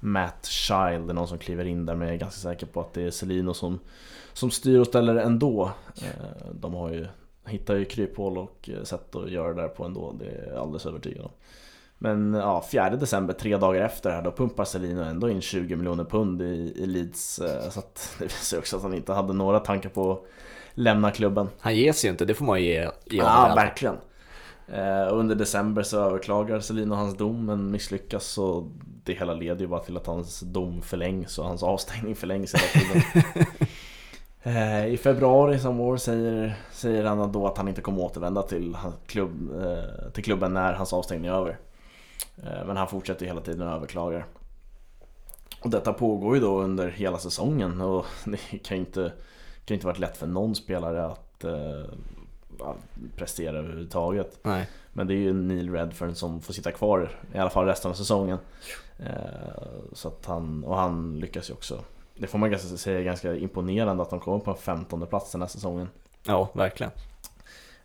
Matt Child är någon som kliver in där men jag är ganska säker på att det är Celino som, som styr och ställer ändå. Eh, de har ju, hittar ju kryphål och sätt att göra det där på ändå, det är jag alldeles övertygad om. Men ja, 4 december, tre dagar efter här, då pumpar Celino ändå in 20 miljoner pund i, i Leeds. Så att det visar också att han inte hade några tankar på att lämna klubben. Han ger sig ju inte, det får man ju ge, Ja, honom. verkligen. Eh, och under december så överklagar Celino hans dom men misslyckas så det hela leder ju bara till att hans dom förlängs och hans avstängning förlängs hela tiden. eh, I februari samma år säger, säger han då att han inte kommer återvända till, klubb, eh, till klubben när hans avstängning är över. Men han fortsätter hela tiden att överklaga. Och detta pågår ju då under hela säsongen och det kan ju inte, kan inte varit lätt för någon spelare att ja, prestera överhuvudtaget. Nej. Men det är ju Neil Redfern som får sitta kvar i alla fall resten av säsongen. Eh, så att han, och han lyckas ju också. Det får man ganska säga är ganska imponerande att de kommer på en 15 plats den här säsongen. Ja, verkligen.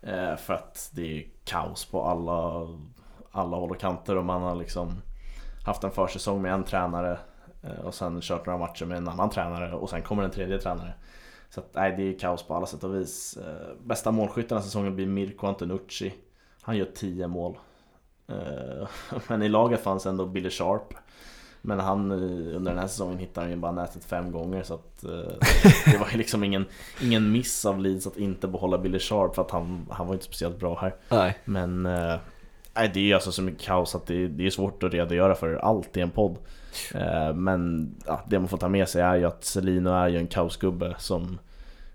Eh, för att det är kaos på alla, alla håll och kanter och man har liksom haft en försäsong med en tränare eh, och sen kört några matcher med en annan tränare och sen kommer en tredje tränare. Så att, nej, det är kaos på alla sätt och vis. Eh, bästa målskytten den här säsongen blir Mirko Antonucci. Han gör 10 mål. Eh, men i laget fanns ändå Billy Sharp. Men han eh, under den här säsongen hittade han ju bara nätet fem gånger så att det var ju liksom ingen, ingen miss av Leeds att inte behålla Billy Sharp för att han, han var inte speciellt bra här. Nej. Men nej, det är alltså så mycket kaos att det, det är svårt att redogöra för allt i en podd. Eh, men ja, det man får ta med sig är ju att Celino är ju en kaosgubbe som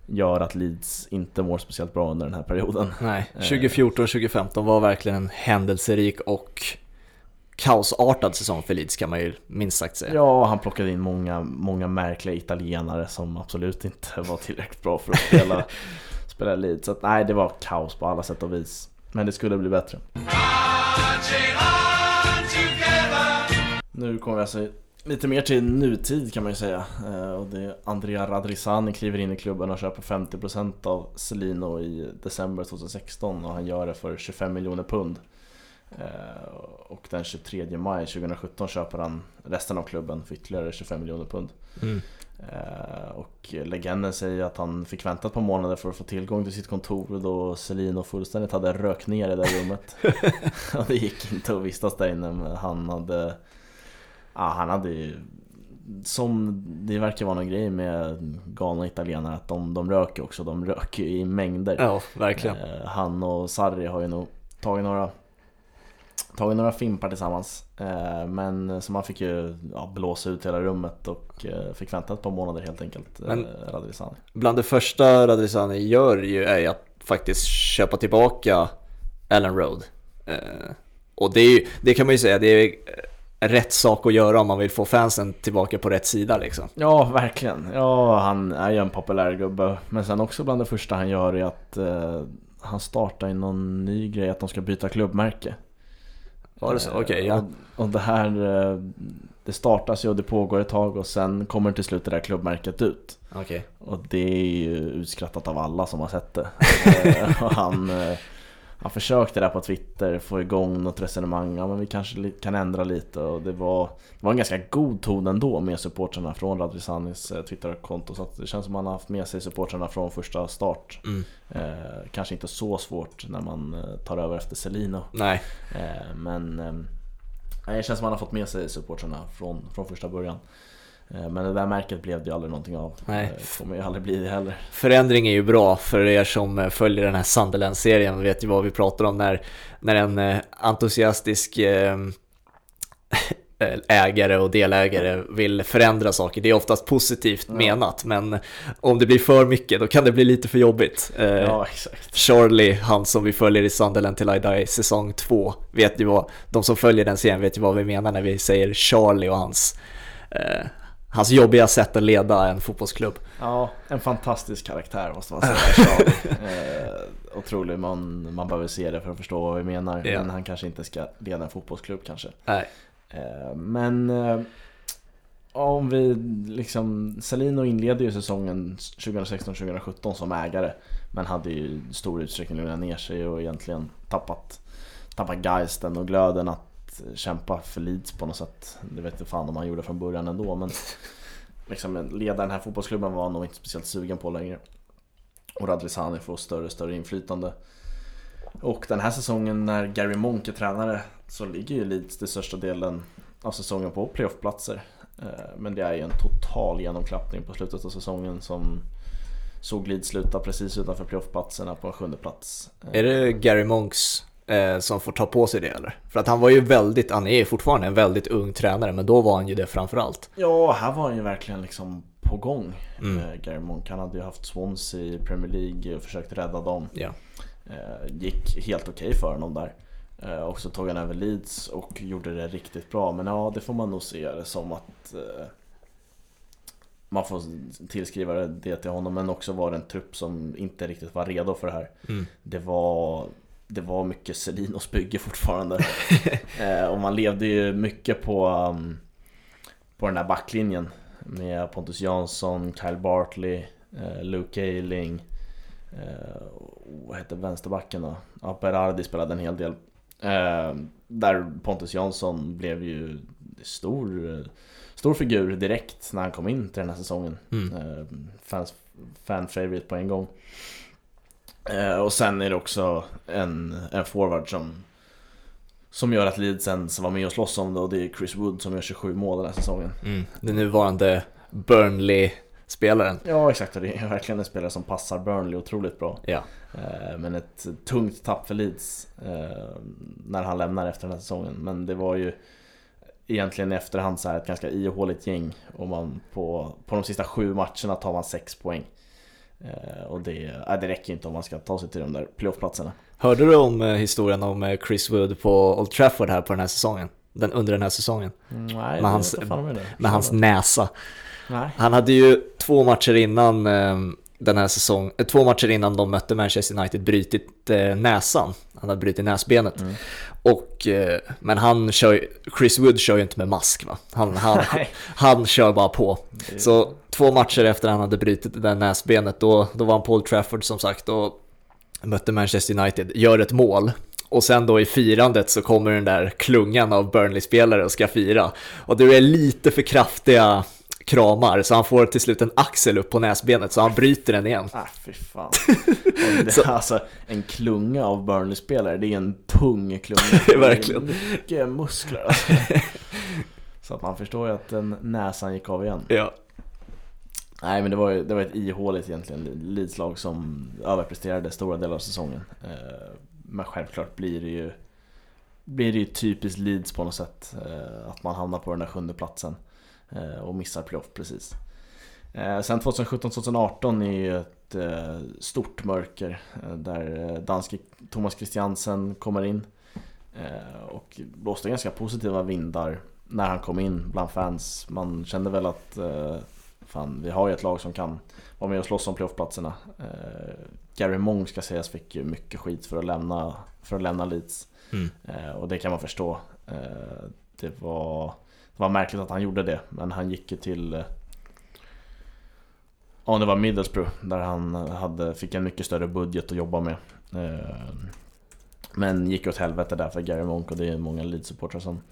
gör att Leeds inte mår speciellt bra under den här perioden. Nej, Eh. 2014-2015 var verkligen en händelserik och kaosartad säsong för Leeds kan man ju minst sagt säga. Ja, han plockade in många, många märkliga italienare som absolut inte var tillräckligt bra för att spela, spela Leeds. Så att, nej, det var kaos på alla sätt och vis. Men det skulle bli bättre. Nu kommer vi alltså lite mer till nutid kan man ju säga. Eh, och det är Andrea Radrisani kliver in i klubben och köper 50% av Celino i december 2016 och han gör det för 25 miljoner pund. Eh, och den 23 maj 2017 köper han resten av klubben för ytterligare 25 miljoner pund. Mm. Eh, Och legenden säger att han fick vänta ett par månader för att få tillgång till sitt kontor då Celino fullständigt hade rökt ner i det där rummet. och det gick inte att vistas där inne men han hade Ja, han hade ju Som det verkar vara någon grej med galna italienare att de, de röker också, de röker i mängder. Ja, verkligen. Eh, Han och Sarri har ju nog tagit några Tagit några fimpar tillsammans eh, Men som han fick ju ja, blåsa ut hela rummet och eh, fick vänta ett par månader helt enkelt Men- eh, Radrizzani Bland det första Radrizzani gör ju är ju att faktiskt köpa tillbaka Ellen Road. Eh, och det, ju, det kan man ju säga, det är rätt sak att göra om man vill få fansen tillbaka på rätt sida liksom. Ja, verkligen. Ja, han är ju en populär gubbe. Men sen också bland det första han gör är att eh, han startar i någon ny grej att de ska byta klubbmärke. Var det så? Eh, Okej, ja. Och, och det här, eh, det startas ju och det pågår ett tag och sen kommer till slut det där klubbmärket ut. Okej. Och det är ju utskrattat av alla som har sett det. Eh, och han, han försökte där på Twitter få igång något resonemang, ja men vi kanske kan ändra lite och det var, det var en ganska god ton ändå med supportrarna från Radrizanis eh, Twitterkonto så att det känns som att han har haft med sig supportrarna från första start. Mm. Eh, kanske inte så svårt när man eh, tar över efter Celino. Nej, Eh, men eh, det känns som att han har fått med sig supportrarna från, från första början. Eh, men det där märket blev det ju aldrig någonting av. Nej. Eh, kommer ju aldrig bli det heller. förändring är ju bra för er som eh, följer den här Sunderland-serien vet ju vad vi pratar om när, när en entusiastisk ägare och delägare vill förändra saker. Det är oftast positivt menat, men om det blir för mycket då kan det bli lite för jobbigt. Ja, exakt. Charlie, han som vi följer i Sunderland till I Die säsong 2, vet ju vad, de som följer den serien vet ju vad vi menar när vi säger Charlie och hans, hans jobbiga sätt att leda en fotbollsklubb. Ja, en fantastisk karaktär måste man säga. Eh, otrolig, man, man behöver se det för att förstå vad vi menar. Ja. Men han kanske inte ska leda en fotbollsklubb kanske. Nej. Eh, Men eh, om vi liksom, Salino inledde ju säsongen 2016-2017 som ägare men hade ju i stor utsträckning lugnat ner sig och egentligen tappat, tappat geisten och glöden att kämpa för Leeds på något sätt. Det vet jag fan om han gjorde från början ändå men liksom leda den här fotbollsklubben var han nog inte speciellt sugen på längre. Och Radlizani får större och större inflytande. Och den här säsongen när Gary Monk är tränare så ligger ju Leeds till största delen av säsongen på playoffplatser. Eh, Men det är ju en total genomklappning på slutet av säsongen som såg Leeds sluta precis utanför playoffplatserna på en sjunde plats. Är det Gary Monks eh, som får ta på sig det eller? För att han var ju väldigt, han är fortfarande en väldigt ung tränare, men då var han ju det framförallt. Ja, här var han ju verkligen liksom på gång. Mm. Eh, Gary Monk, han hade ju haft Swansea i Premier League och försökt rädda dem. Ja. Eh, gick helt okej för honom där. Eh, och så tog han över Leeds och gjorde det riktigt bra. Men ja, det får man nog se det som att eh, man får tillskriva det- det till honom. Men också var det en trupp som inte riktigt var redo för det här. Mm. Det var det var mycket Selinos bygge fortfarande. eh, och man levde ju mycket på, um, på den där backlinjen. Med Pontus Jansson, Kyle Bartley, eh, Luke Ayling. Eh, vad hette vänsterbacken då? Ja, Berardi spelade en hel del. Eh, där Pontus Jansson blev ju stor, stor figur direkt när han kom in till den här säsongen. Mm. Eh, fans, fan favorite på en gång. Eh, och sen är det också en, en forward som som gör att Leeds ens var med och slåss om det och det är Chris Wood som gör 27 mål den här säsongen. Mm. Den nuvarande Burnley-spelaren. Ja exakt, och det är verkligen en spelare som passar Burnley otroligt bra. Ja. Eh, Men ett tungt tapp för Leeds eh, när han lämnar efter den här säsongen. Men det var ju egentligen i efterhand så här ett ganska ihåligt gäng. Och man på, på de sista sju matcherna tar man sex poäng. Eh, Och det, äh, det räcker inte om man ska ta sig till de där playoffplatserna. Hörde du om eh, historien om Chris Wood på Old Trafford här på den här säsongen? Den, under den här säsongen. Nej, Men hans- med. Med hans näsa. Nej. Han hade ju två matcher innan eh, den här säsongen, eh, två matcher innan de mötte Manchester United brutit eh, näsan. Han hade brutit näsbenet. Mm. Och, eh, men han kör Chris Wood kör ju inte med mask va? Han, han, han kör bara på. Så två matcher efter han hade brutit det där näsbenet, då, då var han Old Trafford som sagt och mötte Manchester United, gör ett mål. Och sen då i firandet så kommer den där klungan av Burnley-spelare och ska fira. Och det är lite för kraftiga kramar så han får till slut en axel upp på näsbenet så han bryter den igen. Ah, fy fan. Det, alltså, en klunga av Burnley-spelare, det är en tung klunga. Verkligen. Det är mycket muskler alltså. Så att man förstår ju att den näsan gick av igen. Ja. Nej men det var ju det var ett ihåligt egentligen Leeds-lag som överpresterade stora delar av säsongen. Eh, Men självklart blir det ju Blir det ju typiskt Leeds på något sätt eh, Att man hamnar på den där sjunde platsen Och missar playoff precis Eh, Sen 2017-2018 är ju ett eh, stort mörker eh, Där eh, danske Thomas Christiansen kommer in eh, Och blåste ganska positiva vindar När han kom in bland fans Man kände väl att eh, Fan, vi har ju ett lag som kan vara med och slåss om playoffplatserna. Eh, Gary Monk ska sägas fick ju mycket skit för att lämna, för att lämna Leeds. Mm. Eh, och det kan man förstå. Eh, det, var, var märkligt att han gjorde det, men han gick ju till eh, Ja, det var Middlesbrough där han hade, fick en mycket större budget att jobba med. Eh, men gick åt helvete där för Gary Monk och det är många Leeds-supportrar som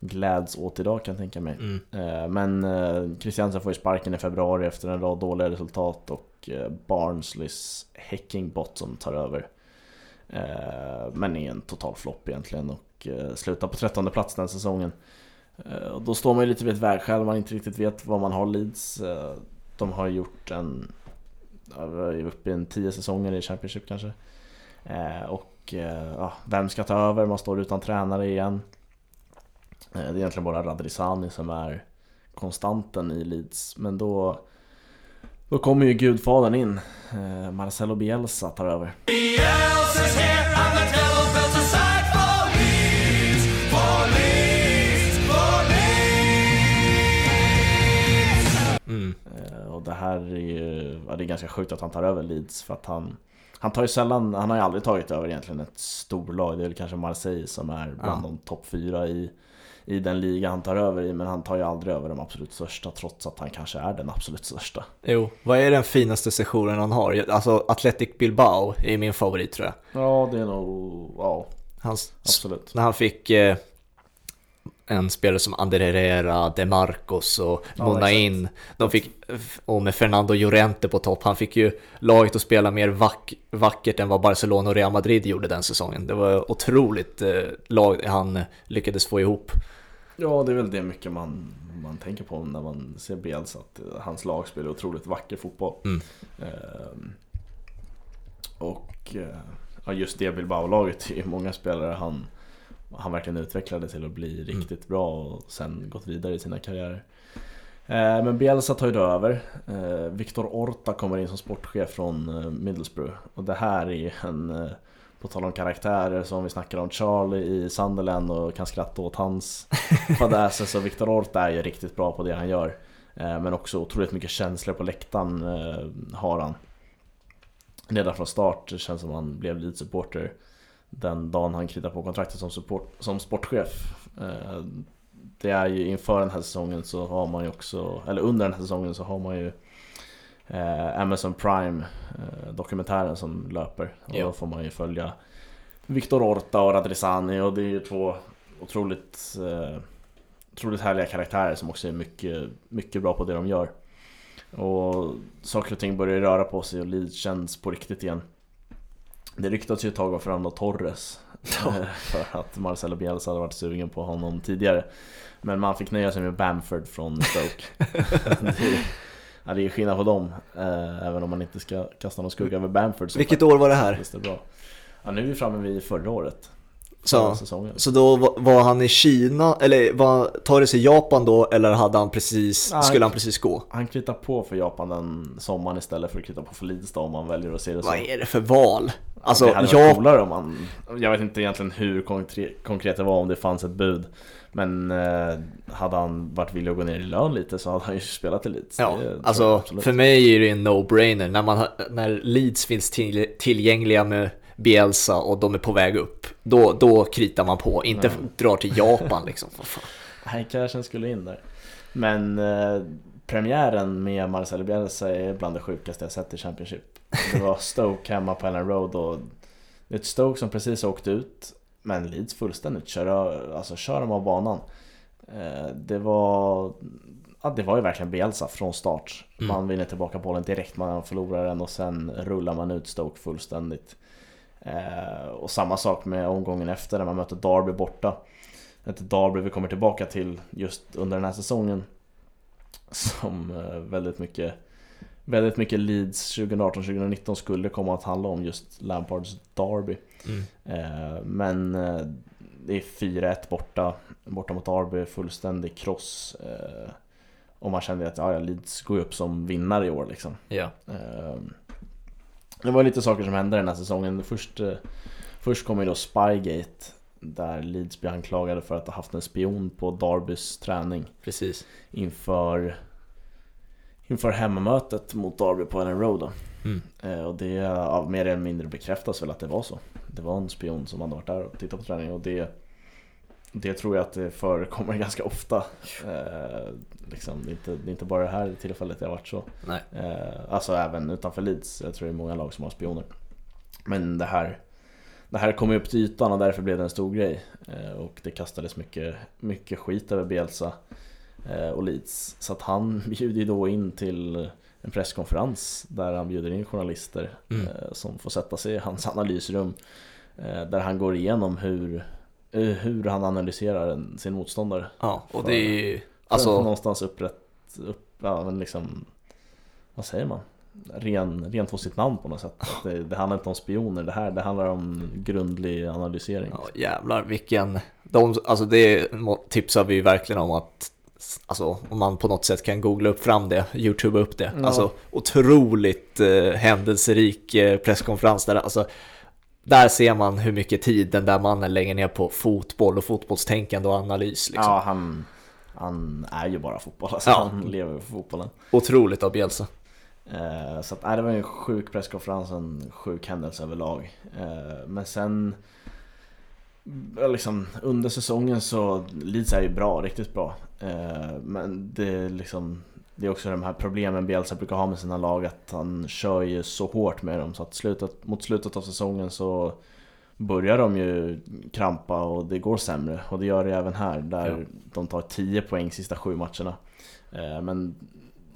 gläds åt idag kan jag tänka mig. Mm. Eh, Men eh, Christiansen får ju sparken i februari efter en rad dåliga resultat och eh, Barnsleys Heckingbot som tar över. Eh, Men är en total flopp egentligen och eh, slutar på 13 plats den säsongen. Eh, och då står man ju lite vid ett vägskäl, man inte riktigt vet vad man har Leeds. Eh, de har gjort en, vi är uppe i en 10 säsonger i Championship kanske. Eh, och ja, vem ska ta över? Man står utan tränare igen. Det är egentligen bara Radrizani som är konstanten i Leeds. Men då, då kommer ju gudfadern in. Marcelo Bielsa tar över. Bielsa's here and the här är ju, ja, det är ganska sjukt att han tar över Leeds för att han han tar ju sällan, han har ju aldrig tagit över egentligen ett storlag. Det är väl kanske Marseille som är bland Ja. de topp fyra i, i den liga han tar över i men han tar ju aldrig över de absolut största trots att han kanske är den absolut största. Jo, vad är den finaste sessionen han har? Alltså Athletic Bilbao är min favorit tror jag. Ja det är nog, ja Hans, absolut. när han fick eh, en spelare som Ander Herrera, De Marcos och Ja, Mona exakt. in. De fick, och med Fernando Llorente på topp, han fick ju laget att spela mer vack, vackert än vad Barcelona och Real Madrid gjorde den säsongen. Det var otroligt eh, lag han lyckades få ihop. Ja det är väl det mycket man, man tänker på när man ser Bielsa att eh, hans lag spelar otroligt vacker fotboll. Mm. Ehm, och eh, ja, just det Bilbao-laget, är många spelare han, han verkligen utvecklade till att bli riktigt bra och sen gått vidare i sina karriärer. Eh, Men Bielsa tar ju då över. Eh, Victor Orta kommer in som sportchef från eh, Middlesbrough. Och det här är en, på tal om karaktärer som vi snackar om Charlie i Sunderland och kan skratta åt hans fadäser. Så Victor Orta är ju riktigt bra på det han gör. Men också otroligt mycket känslor på läktaren har han. Redan från start det känns som han blev Leeds supporter den dagen han kritade på kontraktet som, support, som sportchef. Eh, Det är ju inför den här säsongen så har man ju också, eller under den här säsongen så har man ju eh, Amazon Prime eh, dokumentären som löper. Och Ja. då får man ju följa Victor Orta och Radrizani och det är ju två otroligt, otroligt härliga karaktärer som också är mycket, mycket bra på det de gör. Och saker och ting börjar röra på sig och Leeds känns på riktigt igen. Det ryktas ju ett tag om Fernando Torres Ja. eh, För att Marcelo Bielsa hade varit sugen på honom tidigare Men man fick nöja sig med Bamford från Stoke det, är, ja, det är skillnad på dem eh, Även om man inte ska kasta någon skugga över Bamford Vilket år var det här? faktiskt är bra Ja nu är vi framme vid förra året Så, säsongen så då var, han i Kina, eller var Torres i Japan då, eller hade han precis, Nej. skulle han precis gå? Han kritar på för Japan den sommaren istället för att krita på för Leeds då om man väljer att se det så Vad är det för val? Alltså, det hade varit jag, coolare om man... Jag vet inte egentligen hur konkret, det var om det fanns ett bud. Men eh, hade han varit villig att gå ner i lön lite så hade han ju spelat i Leeds Ja, alltså absolut. för mig är det en no-brainer. När, man, har- när Leeds finns till, tillgängliga med Bielsa och de är på väg upp. Då, då kritar man på, inte drar till Japan liksom. Nej, cashen skulle in där. Men eh, premiären med Marcelo Bielsa är bland det sjukaste jag sett i Championship Det var Stoke hemma på Ellen Road och Det är ett Stoke som precis åkt ut Men Leeds fullständigt kör, alltså, kör dem av banan eh, Det var Ja, det var ju verkligen Bielsa från start. Man vinner tillbaka bollen direkt man förlorar den och sen rullar man ut Stoke fullständigt. Eh, och samma sak med omgången efter när man möter Derby borta. Ett Derby vi kommer tillbaka till just under den här säsongen. Som eh, väldigt mycket Väldigt mycket Leeds 2018-2019 skulle komma att handla om just Lampards Derby. Mm. Eh, men eh, det är 4-1 borta, borta mot Derby, fullständig kross. Eh, och man kände att ja, ja, Leeds går upp som vinnare i år liksom. Ja. Eh, det var lite saker som hände den här säsongen. Först, eh, först kom ju då Spygate där Leeds blev anklagade för att ha haft en spion på Darbys träning Precis. inför, inför hemmamötet mot Derby på Ellen Road. Då. Mm. Eh, och det ja, mer eller mindre bekräftas väl att det var så. Det var en spion som hade varit där och tittat på träningen och det det tror jag att det förekommer ganska ofta. Eh, liksom, det, är inte, det är inte bara det här tillfället det har varit så. Nej. Eh, alltså även utanför Leeds. Jag tror det är många lag som har spioner. Men det här Det här kom ju upp till ytan och därför blev det en stor grej. Eh, och det kastades mycket, mycket skit över Bielsa och Leeds. Så att han bjuder ju då in till en presskonferens där han bjuder in journalister Mm. eh, som får sätta sig i hans analysrum. Eh, där han går igenom hur, eh, hur han analyserar sin motståndare. Ja, och För- det är ju, Alltså, någonstans upprätt, upp, ja men liksom Vad säger man? Ren, rent på sitt namn på något sätt. Det, det handlar inte om spioner det här, det handlar om grundlig analysering. ja, jävlar vilken, de, alltså det tipsar vi verkligen om att Alltså om man på något sätt kan googla upp fram det, youtube upp det. Ja. Alltså otroligt eh, händelserik eh, presskonferens där, alltså där ser man hur mycket tid den där mannen lägger ner på fotboll och fotbollstänkande och analys. Liksom. Ja, han, han är ju bara fotboll, alltså, Ja. han lever för fotbollen. Otroligt av Bielsa. Eh, så att, nej, det var ju en sjuk presskonferens, en sjuk händelse överlag. Eh, men sen liksom, under säsongen så Leeds är ju bra, riktigt bra. Eh, men det är liksom Det är också de här problemen Bielsa brukar ha med sina lag att han kör ju så hårt med dem så att slutet, mot slutet av säsongen så börjar de ju krampa och det går sämre och det gör det även här där Ja. de tar 10 poäng sista sju matcherna. Eh, men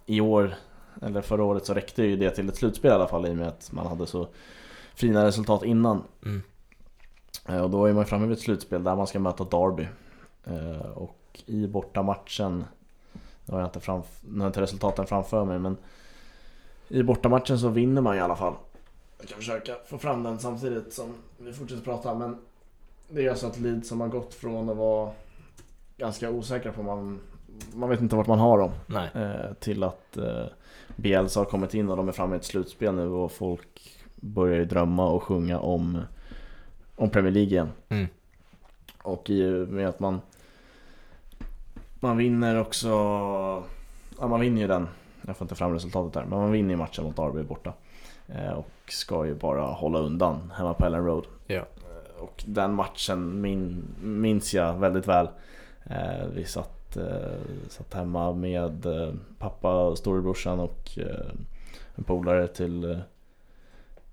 i år, eller förra året så räckte ju det till ett slutspel i alla fall i och med att man hade så fina resultat innan. Mm. Eh, Och då är man framme vid ett slutspel där man ska möta Derby. Eh, Och i bortamatchen, nu har jag inte, framf- nu har jag inte resultaten framför mig men i bortamatchen så vinner man i alla fall. Jag kan försöka få fram den samtidigt som vi fortsätter prata men det är alltså att Leeds som har gått från att vara ganska osäkra på man, man vet inte vart man har dem eh, till att eh, Bielsa har kommit in och de är framme i ett slutspel nu och folk börjar ju drömma och sjunga om, om Premier League igen. Mm. Och i med att man man vinner också, ja man vinner ju den, jag får inte fram resultatet där, men man vinner ju matchen mot Derby borta. Eh, och ska ju bara hålla undan hemma på Ellen Road. Ja. Eh, Och den matchen min, minns jag väldigt väl. Eh, vi satt, satt hemma med pappa, storebrorsan och en polare till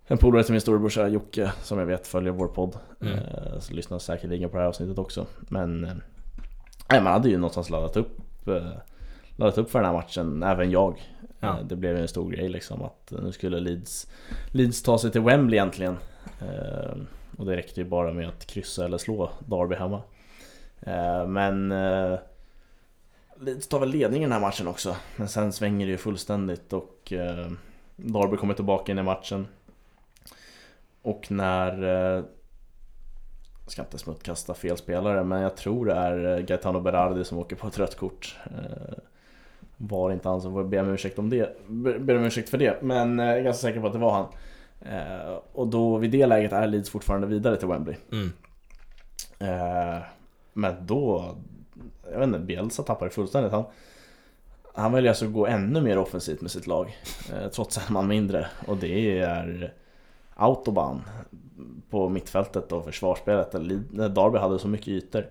en polare till min storebrorsa Jocke som jag vet följer vår podd. Mm. Eh, så lyssnar säkerligen på det här avsnittet också. Men eh, nej, man hade ju någonstans laddat upp, eh, laddat upp för den här matchen, även jag. Ja. Det blev ju en stor grej liksom att nu skulle Leeds, Leeds ta sig till Wembley egentligen. Och det räckte ju bara med att kryssa eller slå Derby hemma. Men Leeds tar väl ledningen i den här matchen också. Men sen svänger det ju fullständigt och Derby kommer tillbaka in i matchen. Och när eh, jag ska inte smuttkasta fel spelare men jag tror det är eh, Gaetano Berardi som åker på ett rött kort. Eh, var inte han så får be om ursäkt om det. Be- Ber om ursäkt för det. Men jag är ganska säker på att det var han. Eh, och då vid det läget är Leeds fortfarande vidare till Wembley. Mm. Eh, men då, jag vet inte, Bielsa tappade fullständigt. Han, han väljer alltså att gå ännu mer offensivt med sitt lag. Eh, trots en man mindre. Och det är autobahn på mittfältet och försvarsspelet. Derby hade så mycket ytor.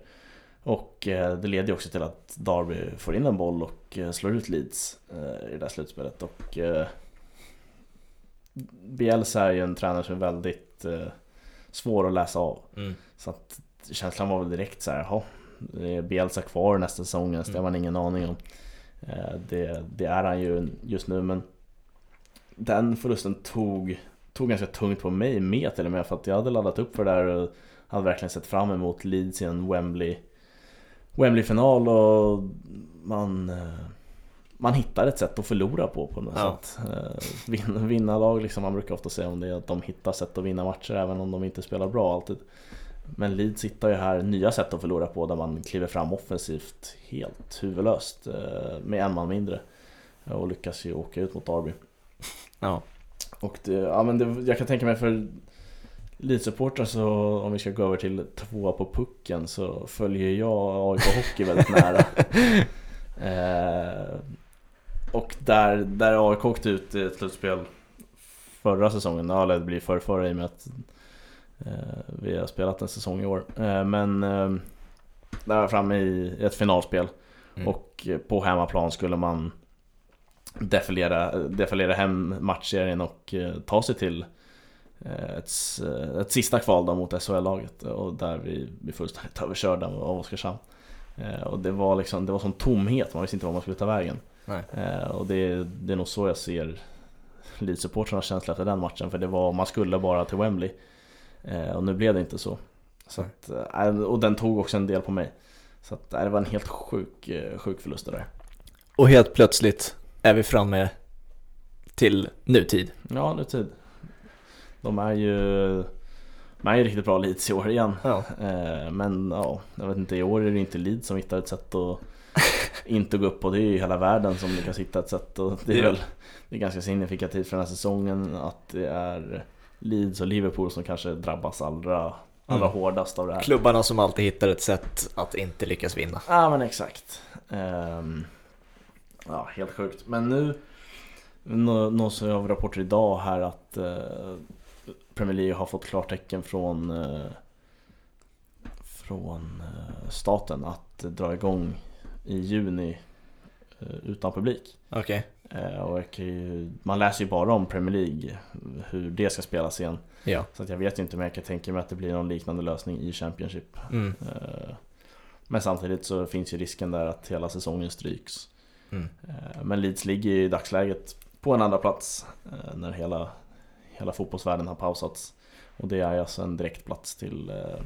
Och eh, det leder ju också till att Derby får in en boll och eh, slår ut Leeds eh, i det där slutspelet. Och Bielsa är ju en tränare som är väldigt svår att läsa av. Mm. Så att känslan var väl direkt så här, jaha, är Bielsa kvar nästa säsong, det har man ingen aning om. Det, det är han ju just nu men den förlusten tog, tog ganska tungt på mig med till och med för att jag hade laddat upp för det där och hade verkligen sett fram emot Leeds i en Wembley Wembley-final och man eh, man hittar ett sätt att förlora på på något Ja. sätt. Eh, Vinna, vinna lag liksom, man brukar ofta säga om det att de hittar sätt att vinna matcher även om de inte spelar bra alltid. Men Leeds hittar ju här nya sätt att förlora på där man kliver fram offensivt helt huvudlöst eh, med en man mindre. Och lyckas ju åka ut mot Derby. Ja. Och det, ja, men det, jag kan tänka mig för Leeds-supportrar så om vi ska gå över till tvåa på pucken så följer jag AIK Hockey väldigt nära. eh, och där, där AIK åkte ut i ett slutspel förra säsongen, ja, det blir förra, förra i och med att eh, vi har spelat en säsong i år. Eh, men eh, där var jag framme i ett finalspel Mm. och på hemmaplan skulle man defilera, defilera hem matchserien och eh, ta sig till eh, ett, s- ett sista kval då mot SHL-laget och där vi blir fullständigt överkörda av Oskarshamn. Eh, Och det var liksom, det var sån tomhet, man visste inte var man skulle ta vägen. Nej. Eh, Och det, det är nog så jag ser Leeds-supportrarnas känsla efter den matchen för det var, man skulle bara till Wembley. Eh, Och nu blev det inte så. så att, eh, och den tog också en del på mig. Så att, eh, det var en helt sjuk, eh, sjuk förlust det där. Och helt plötsligt är vi framme till nutid. Ja, nu tid. De är ju de är ju riktigt bra Leeds i år igen. Ja. Eh, Men ja, jag vet inte, i år är det inte Leeds som hittar ett sätt att inte gå upp och det är ju hela världen som lyckas hitta ett sätt och det är väl det är ganska signifikativt för den här säsongen att det är Leeds och Liverpool som kanske drabbas allra, allra Mm. hårdast av det här. Klubbarna som alltid hittar ett sätt att inte lyckas vinna. Ja men exakt. Ehm, ja, helt sjukt. Men nu nå- nås jag rapporter idag här att eh, Premier League har fått klartecken från, eh, från eh, staten att dra igång i juni eh, utan publik. Okej. Eh, Och ju, man läser ju bara om Premier League, hur det ska spelas igen. Ja. Så att jag vet inte men jag kan tänka mig att det blir någon liknande lösning i Championship. Mm. Eh, Men samtidigt så finns ju risken där att hela säsongen stryks. Mm. Eh, Men Leeds ligger i dagsläget på en andra plats eh, när hela, hela fotbollsvärlden har pausats. Och det är alltså en direktplats till, eh,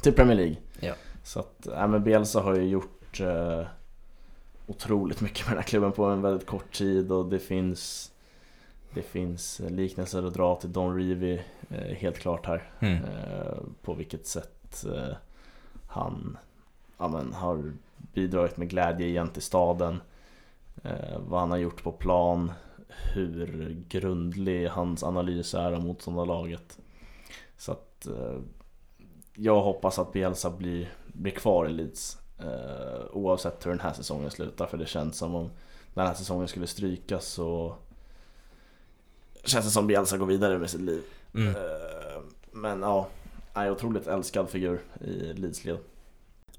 till Premier League. Ja. Så att, äh, men Bielsa har ju gjort eh, otroligt mycket med den här klubben på en väldigt kort tid och det finns det finns liknelser att dra till Don Revie eh, helt klart här. Mm. Eh, på vilket sätt han ja, men, har bidragit med glädje igen till staden. Eh, vad han har gjort på plan. Hur grundlig hans analys är av motståndarlaget. Så att eh, jag hoppas att Bielsa blir, blir kvar i Leeds. Eh, oavsett hur den här säsongen slutar. För det känns som om den här säsongen skulle strykas så känns det som Bielsa går vidare med sitt liv. Mm. Men ja, är otroligt älskad figur i Leeds-led.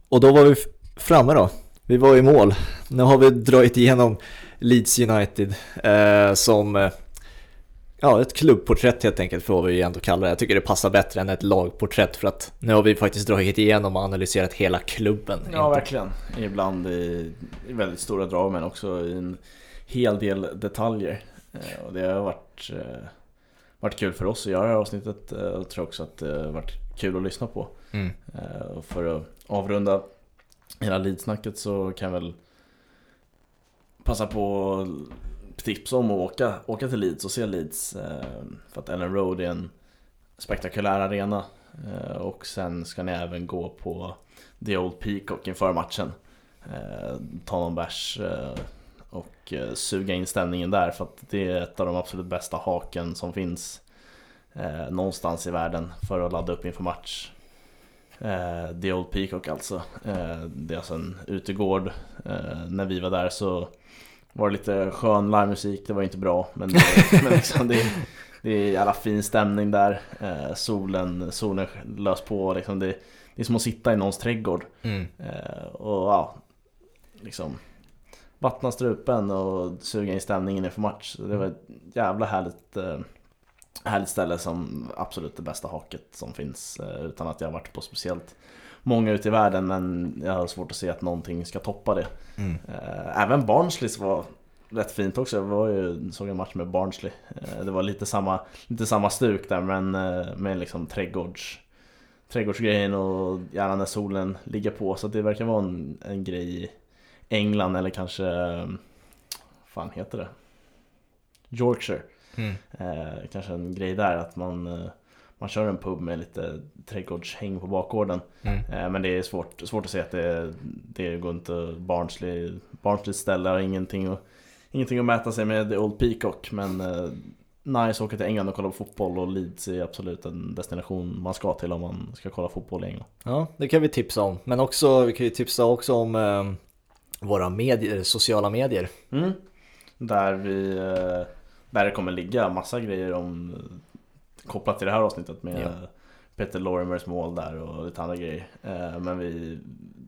Och då var vi framme då. Vi var i mål. Nu har vi dragit igenom Leeds United eh, som eh, ja, ett klubbporträtt helt enkelt får vi ju ändå kalla det. Jag tycker det passar bättre än ett lagporträtt för att nu har vi faktiskt dragit igenom och analyserat hela klubben. Ja, Inte- verkligen. Ibland i, i väldigt stora drag men också i en hel del detaljer. Eh, Och det har varit, eh, varit kul för oss att göra det här avsnittet eh, och jag tror också att det har varit kul att lyssna på. Mm. Eh, för att avrunda hela lidsnacket så kan jag väl passa på att tipsa om att åka, åka till Leeds och se Leeds. eh, För att Ellen Road är en spektakulär arena. Eh, Och sen ska ni även gå på The Old Peacock inför matchen. Eh, Ta någon bärs eh, och eh, suga in stämningen där för att det är ett av de absolut bästa haken som finns eh, någonstans i världen för att ladda upp inför match. Eh, The Old Peacock alltså. Eh, det är alltså en utegård. Eh, när vi var där så var det lite skön livemusik, det var inte bra men, det, men liksom det, det är jävla fin stämning där. Eh, solen, solen lös på liksom. Det, det är som att sitta i någons trädgård. Mm. Eh, och ja, liksom vattna strupen och suga in stämningen inför match. Det var ett jävla härligt, eh, härligt ställe som absolut det bästa haket som finns. Eh, utan att jag har varit på speciellt många ute i världen men jag har svårt att se att någonting ska toppa det. Mm. Eh, även Barnsleys var rätt fint också. Jag var ju, såg en match med Barnsley. Eh, det var lite samma, lite samma stuk där men med liksom trädgårds trädgårdsgrejen och gärna när solen ligger på. Så det verkar vara en, en grej i England eller kanske, eh, fan heter det? Yorkshire. Mm. Eh, kanske en grej där att man, eh, man kör en pub med lite trädgårdshäng på bakgården. Mm. Eh, men det är svårt, svårt att se att det, det går inte Barnsley, Barnsley ställe har ingenting att, ingenting att mäta sig med The Old Peacock. Men eh, nice att åka till England och kolla på fotboll och Leeds är absolut en destination man ska till om man ska kolla fotboll i England. Ja, det kan vi tipsa om. Men också, vi kan ju tipsa också om eh, våra medier, sociala medier. Mm. Där vi, eh, där det kommer ligga massa grejer om kopplat till det här avsnittet med Ja. Peter Lorimers mål där och lite andra grejer. Eh, Men vi,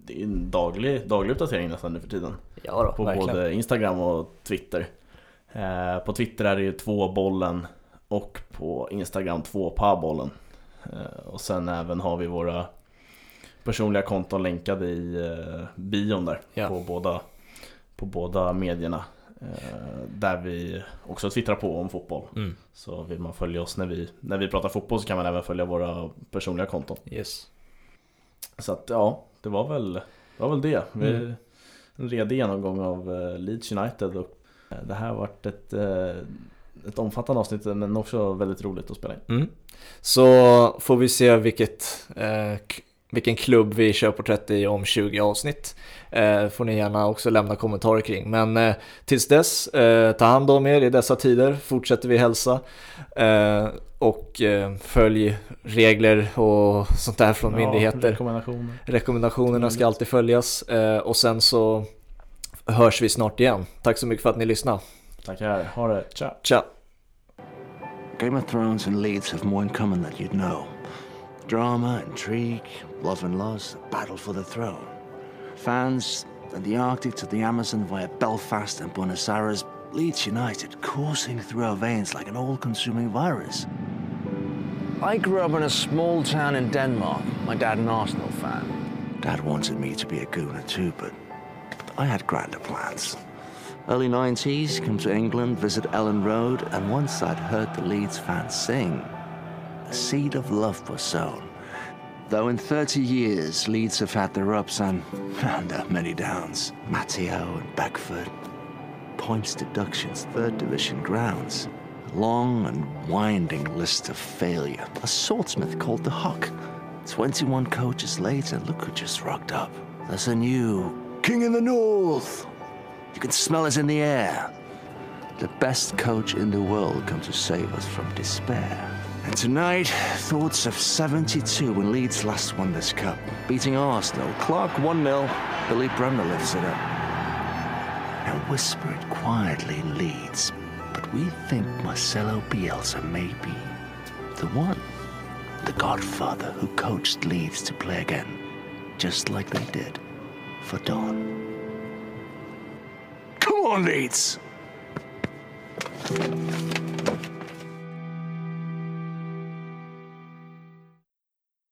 det är en daglig, daglig uppdatering nästan nu för tiden. Ja då, På verkligen. både Instagram och Twitter. Eh, På Twitter är det ju två bollen och på Instagram två bollen. Eh, Och sen även har vi våra personliga konton länkade i bion där Ja. på, båda, på båda medierna. Eh, Där vi också twittrar på om fotboll. Mm. Så vill man följa oss när vi, när vi pratar fotboll så kan man även följa våra personliga konton. Yes. Så att ja, det var väl det. Var väl det. Vi, Mm. En redig genomgång av eh, Leeds United och eh, det här har varit ett, ett omfattande avsnitt men också väldigt roligt att spela in. Mm. Så får vi se vilket, eh, vilken klubb vi kör porträtt i om 20 avsnitt. Eh, får ni gärna också lämna kommentarer kring. Men eh, tills dess, eh, ta hand om er i dessa tider. Fortsätter vi hälsa. Eh, och eh, följ regler och sånt där från myndigheter. Rekommendationer. Rekommendationerna ska alltid följas. Eh, och sen så hörs vi snart igen. Tack så mycket för att ni lyssnade. Tackar, ha det, tja! Ciao! Game of Thrones and Leeds have more in common than you'd know. Drama, intrigue, love and loss, a battle for the throne. Fans and the Arctic to the Amazon via Belfast and Buenos Aires, Leeds United coursing through our veins like an all-consuming virus. I grew up in a small town in Denmark. My dad an Arsenal fan. Dad wanted me to be a gooner too, but I had grander plans. Early 90s, come to England, visit Ellen Road, and once I'd heard the Leeds fans sing, a seed of love was sown. Though in 30 years, Leeds have had their ups and, and many downs. Matteo and Beckford, points deductions, third division grounds. Long and winding list of failure. A swordsmith called the Huck. 21 coaches later, look who just rocked up. There's a new King in the North. You can smell it in the air. The best coach in the world comes to save us from despair. And tonight, thoughts of 72 when Leeds last won this cup. Beating Arsenal. Clark 1 0. Billy Bremner lifts it up. Now whisper it quietly in Leeds. But we think Marcelo Bielsa may be the one. The godfather who coached Leeds to play again. Just like they did for Dawn. Come on, Leeds!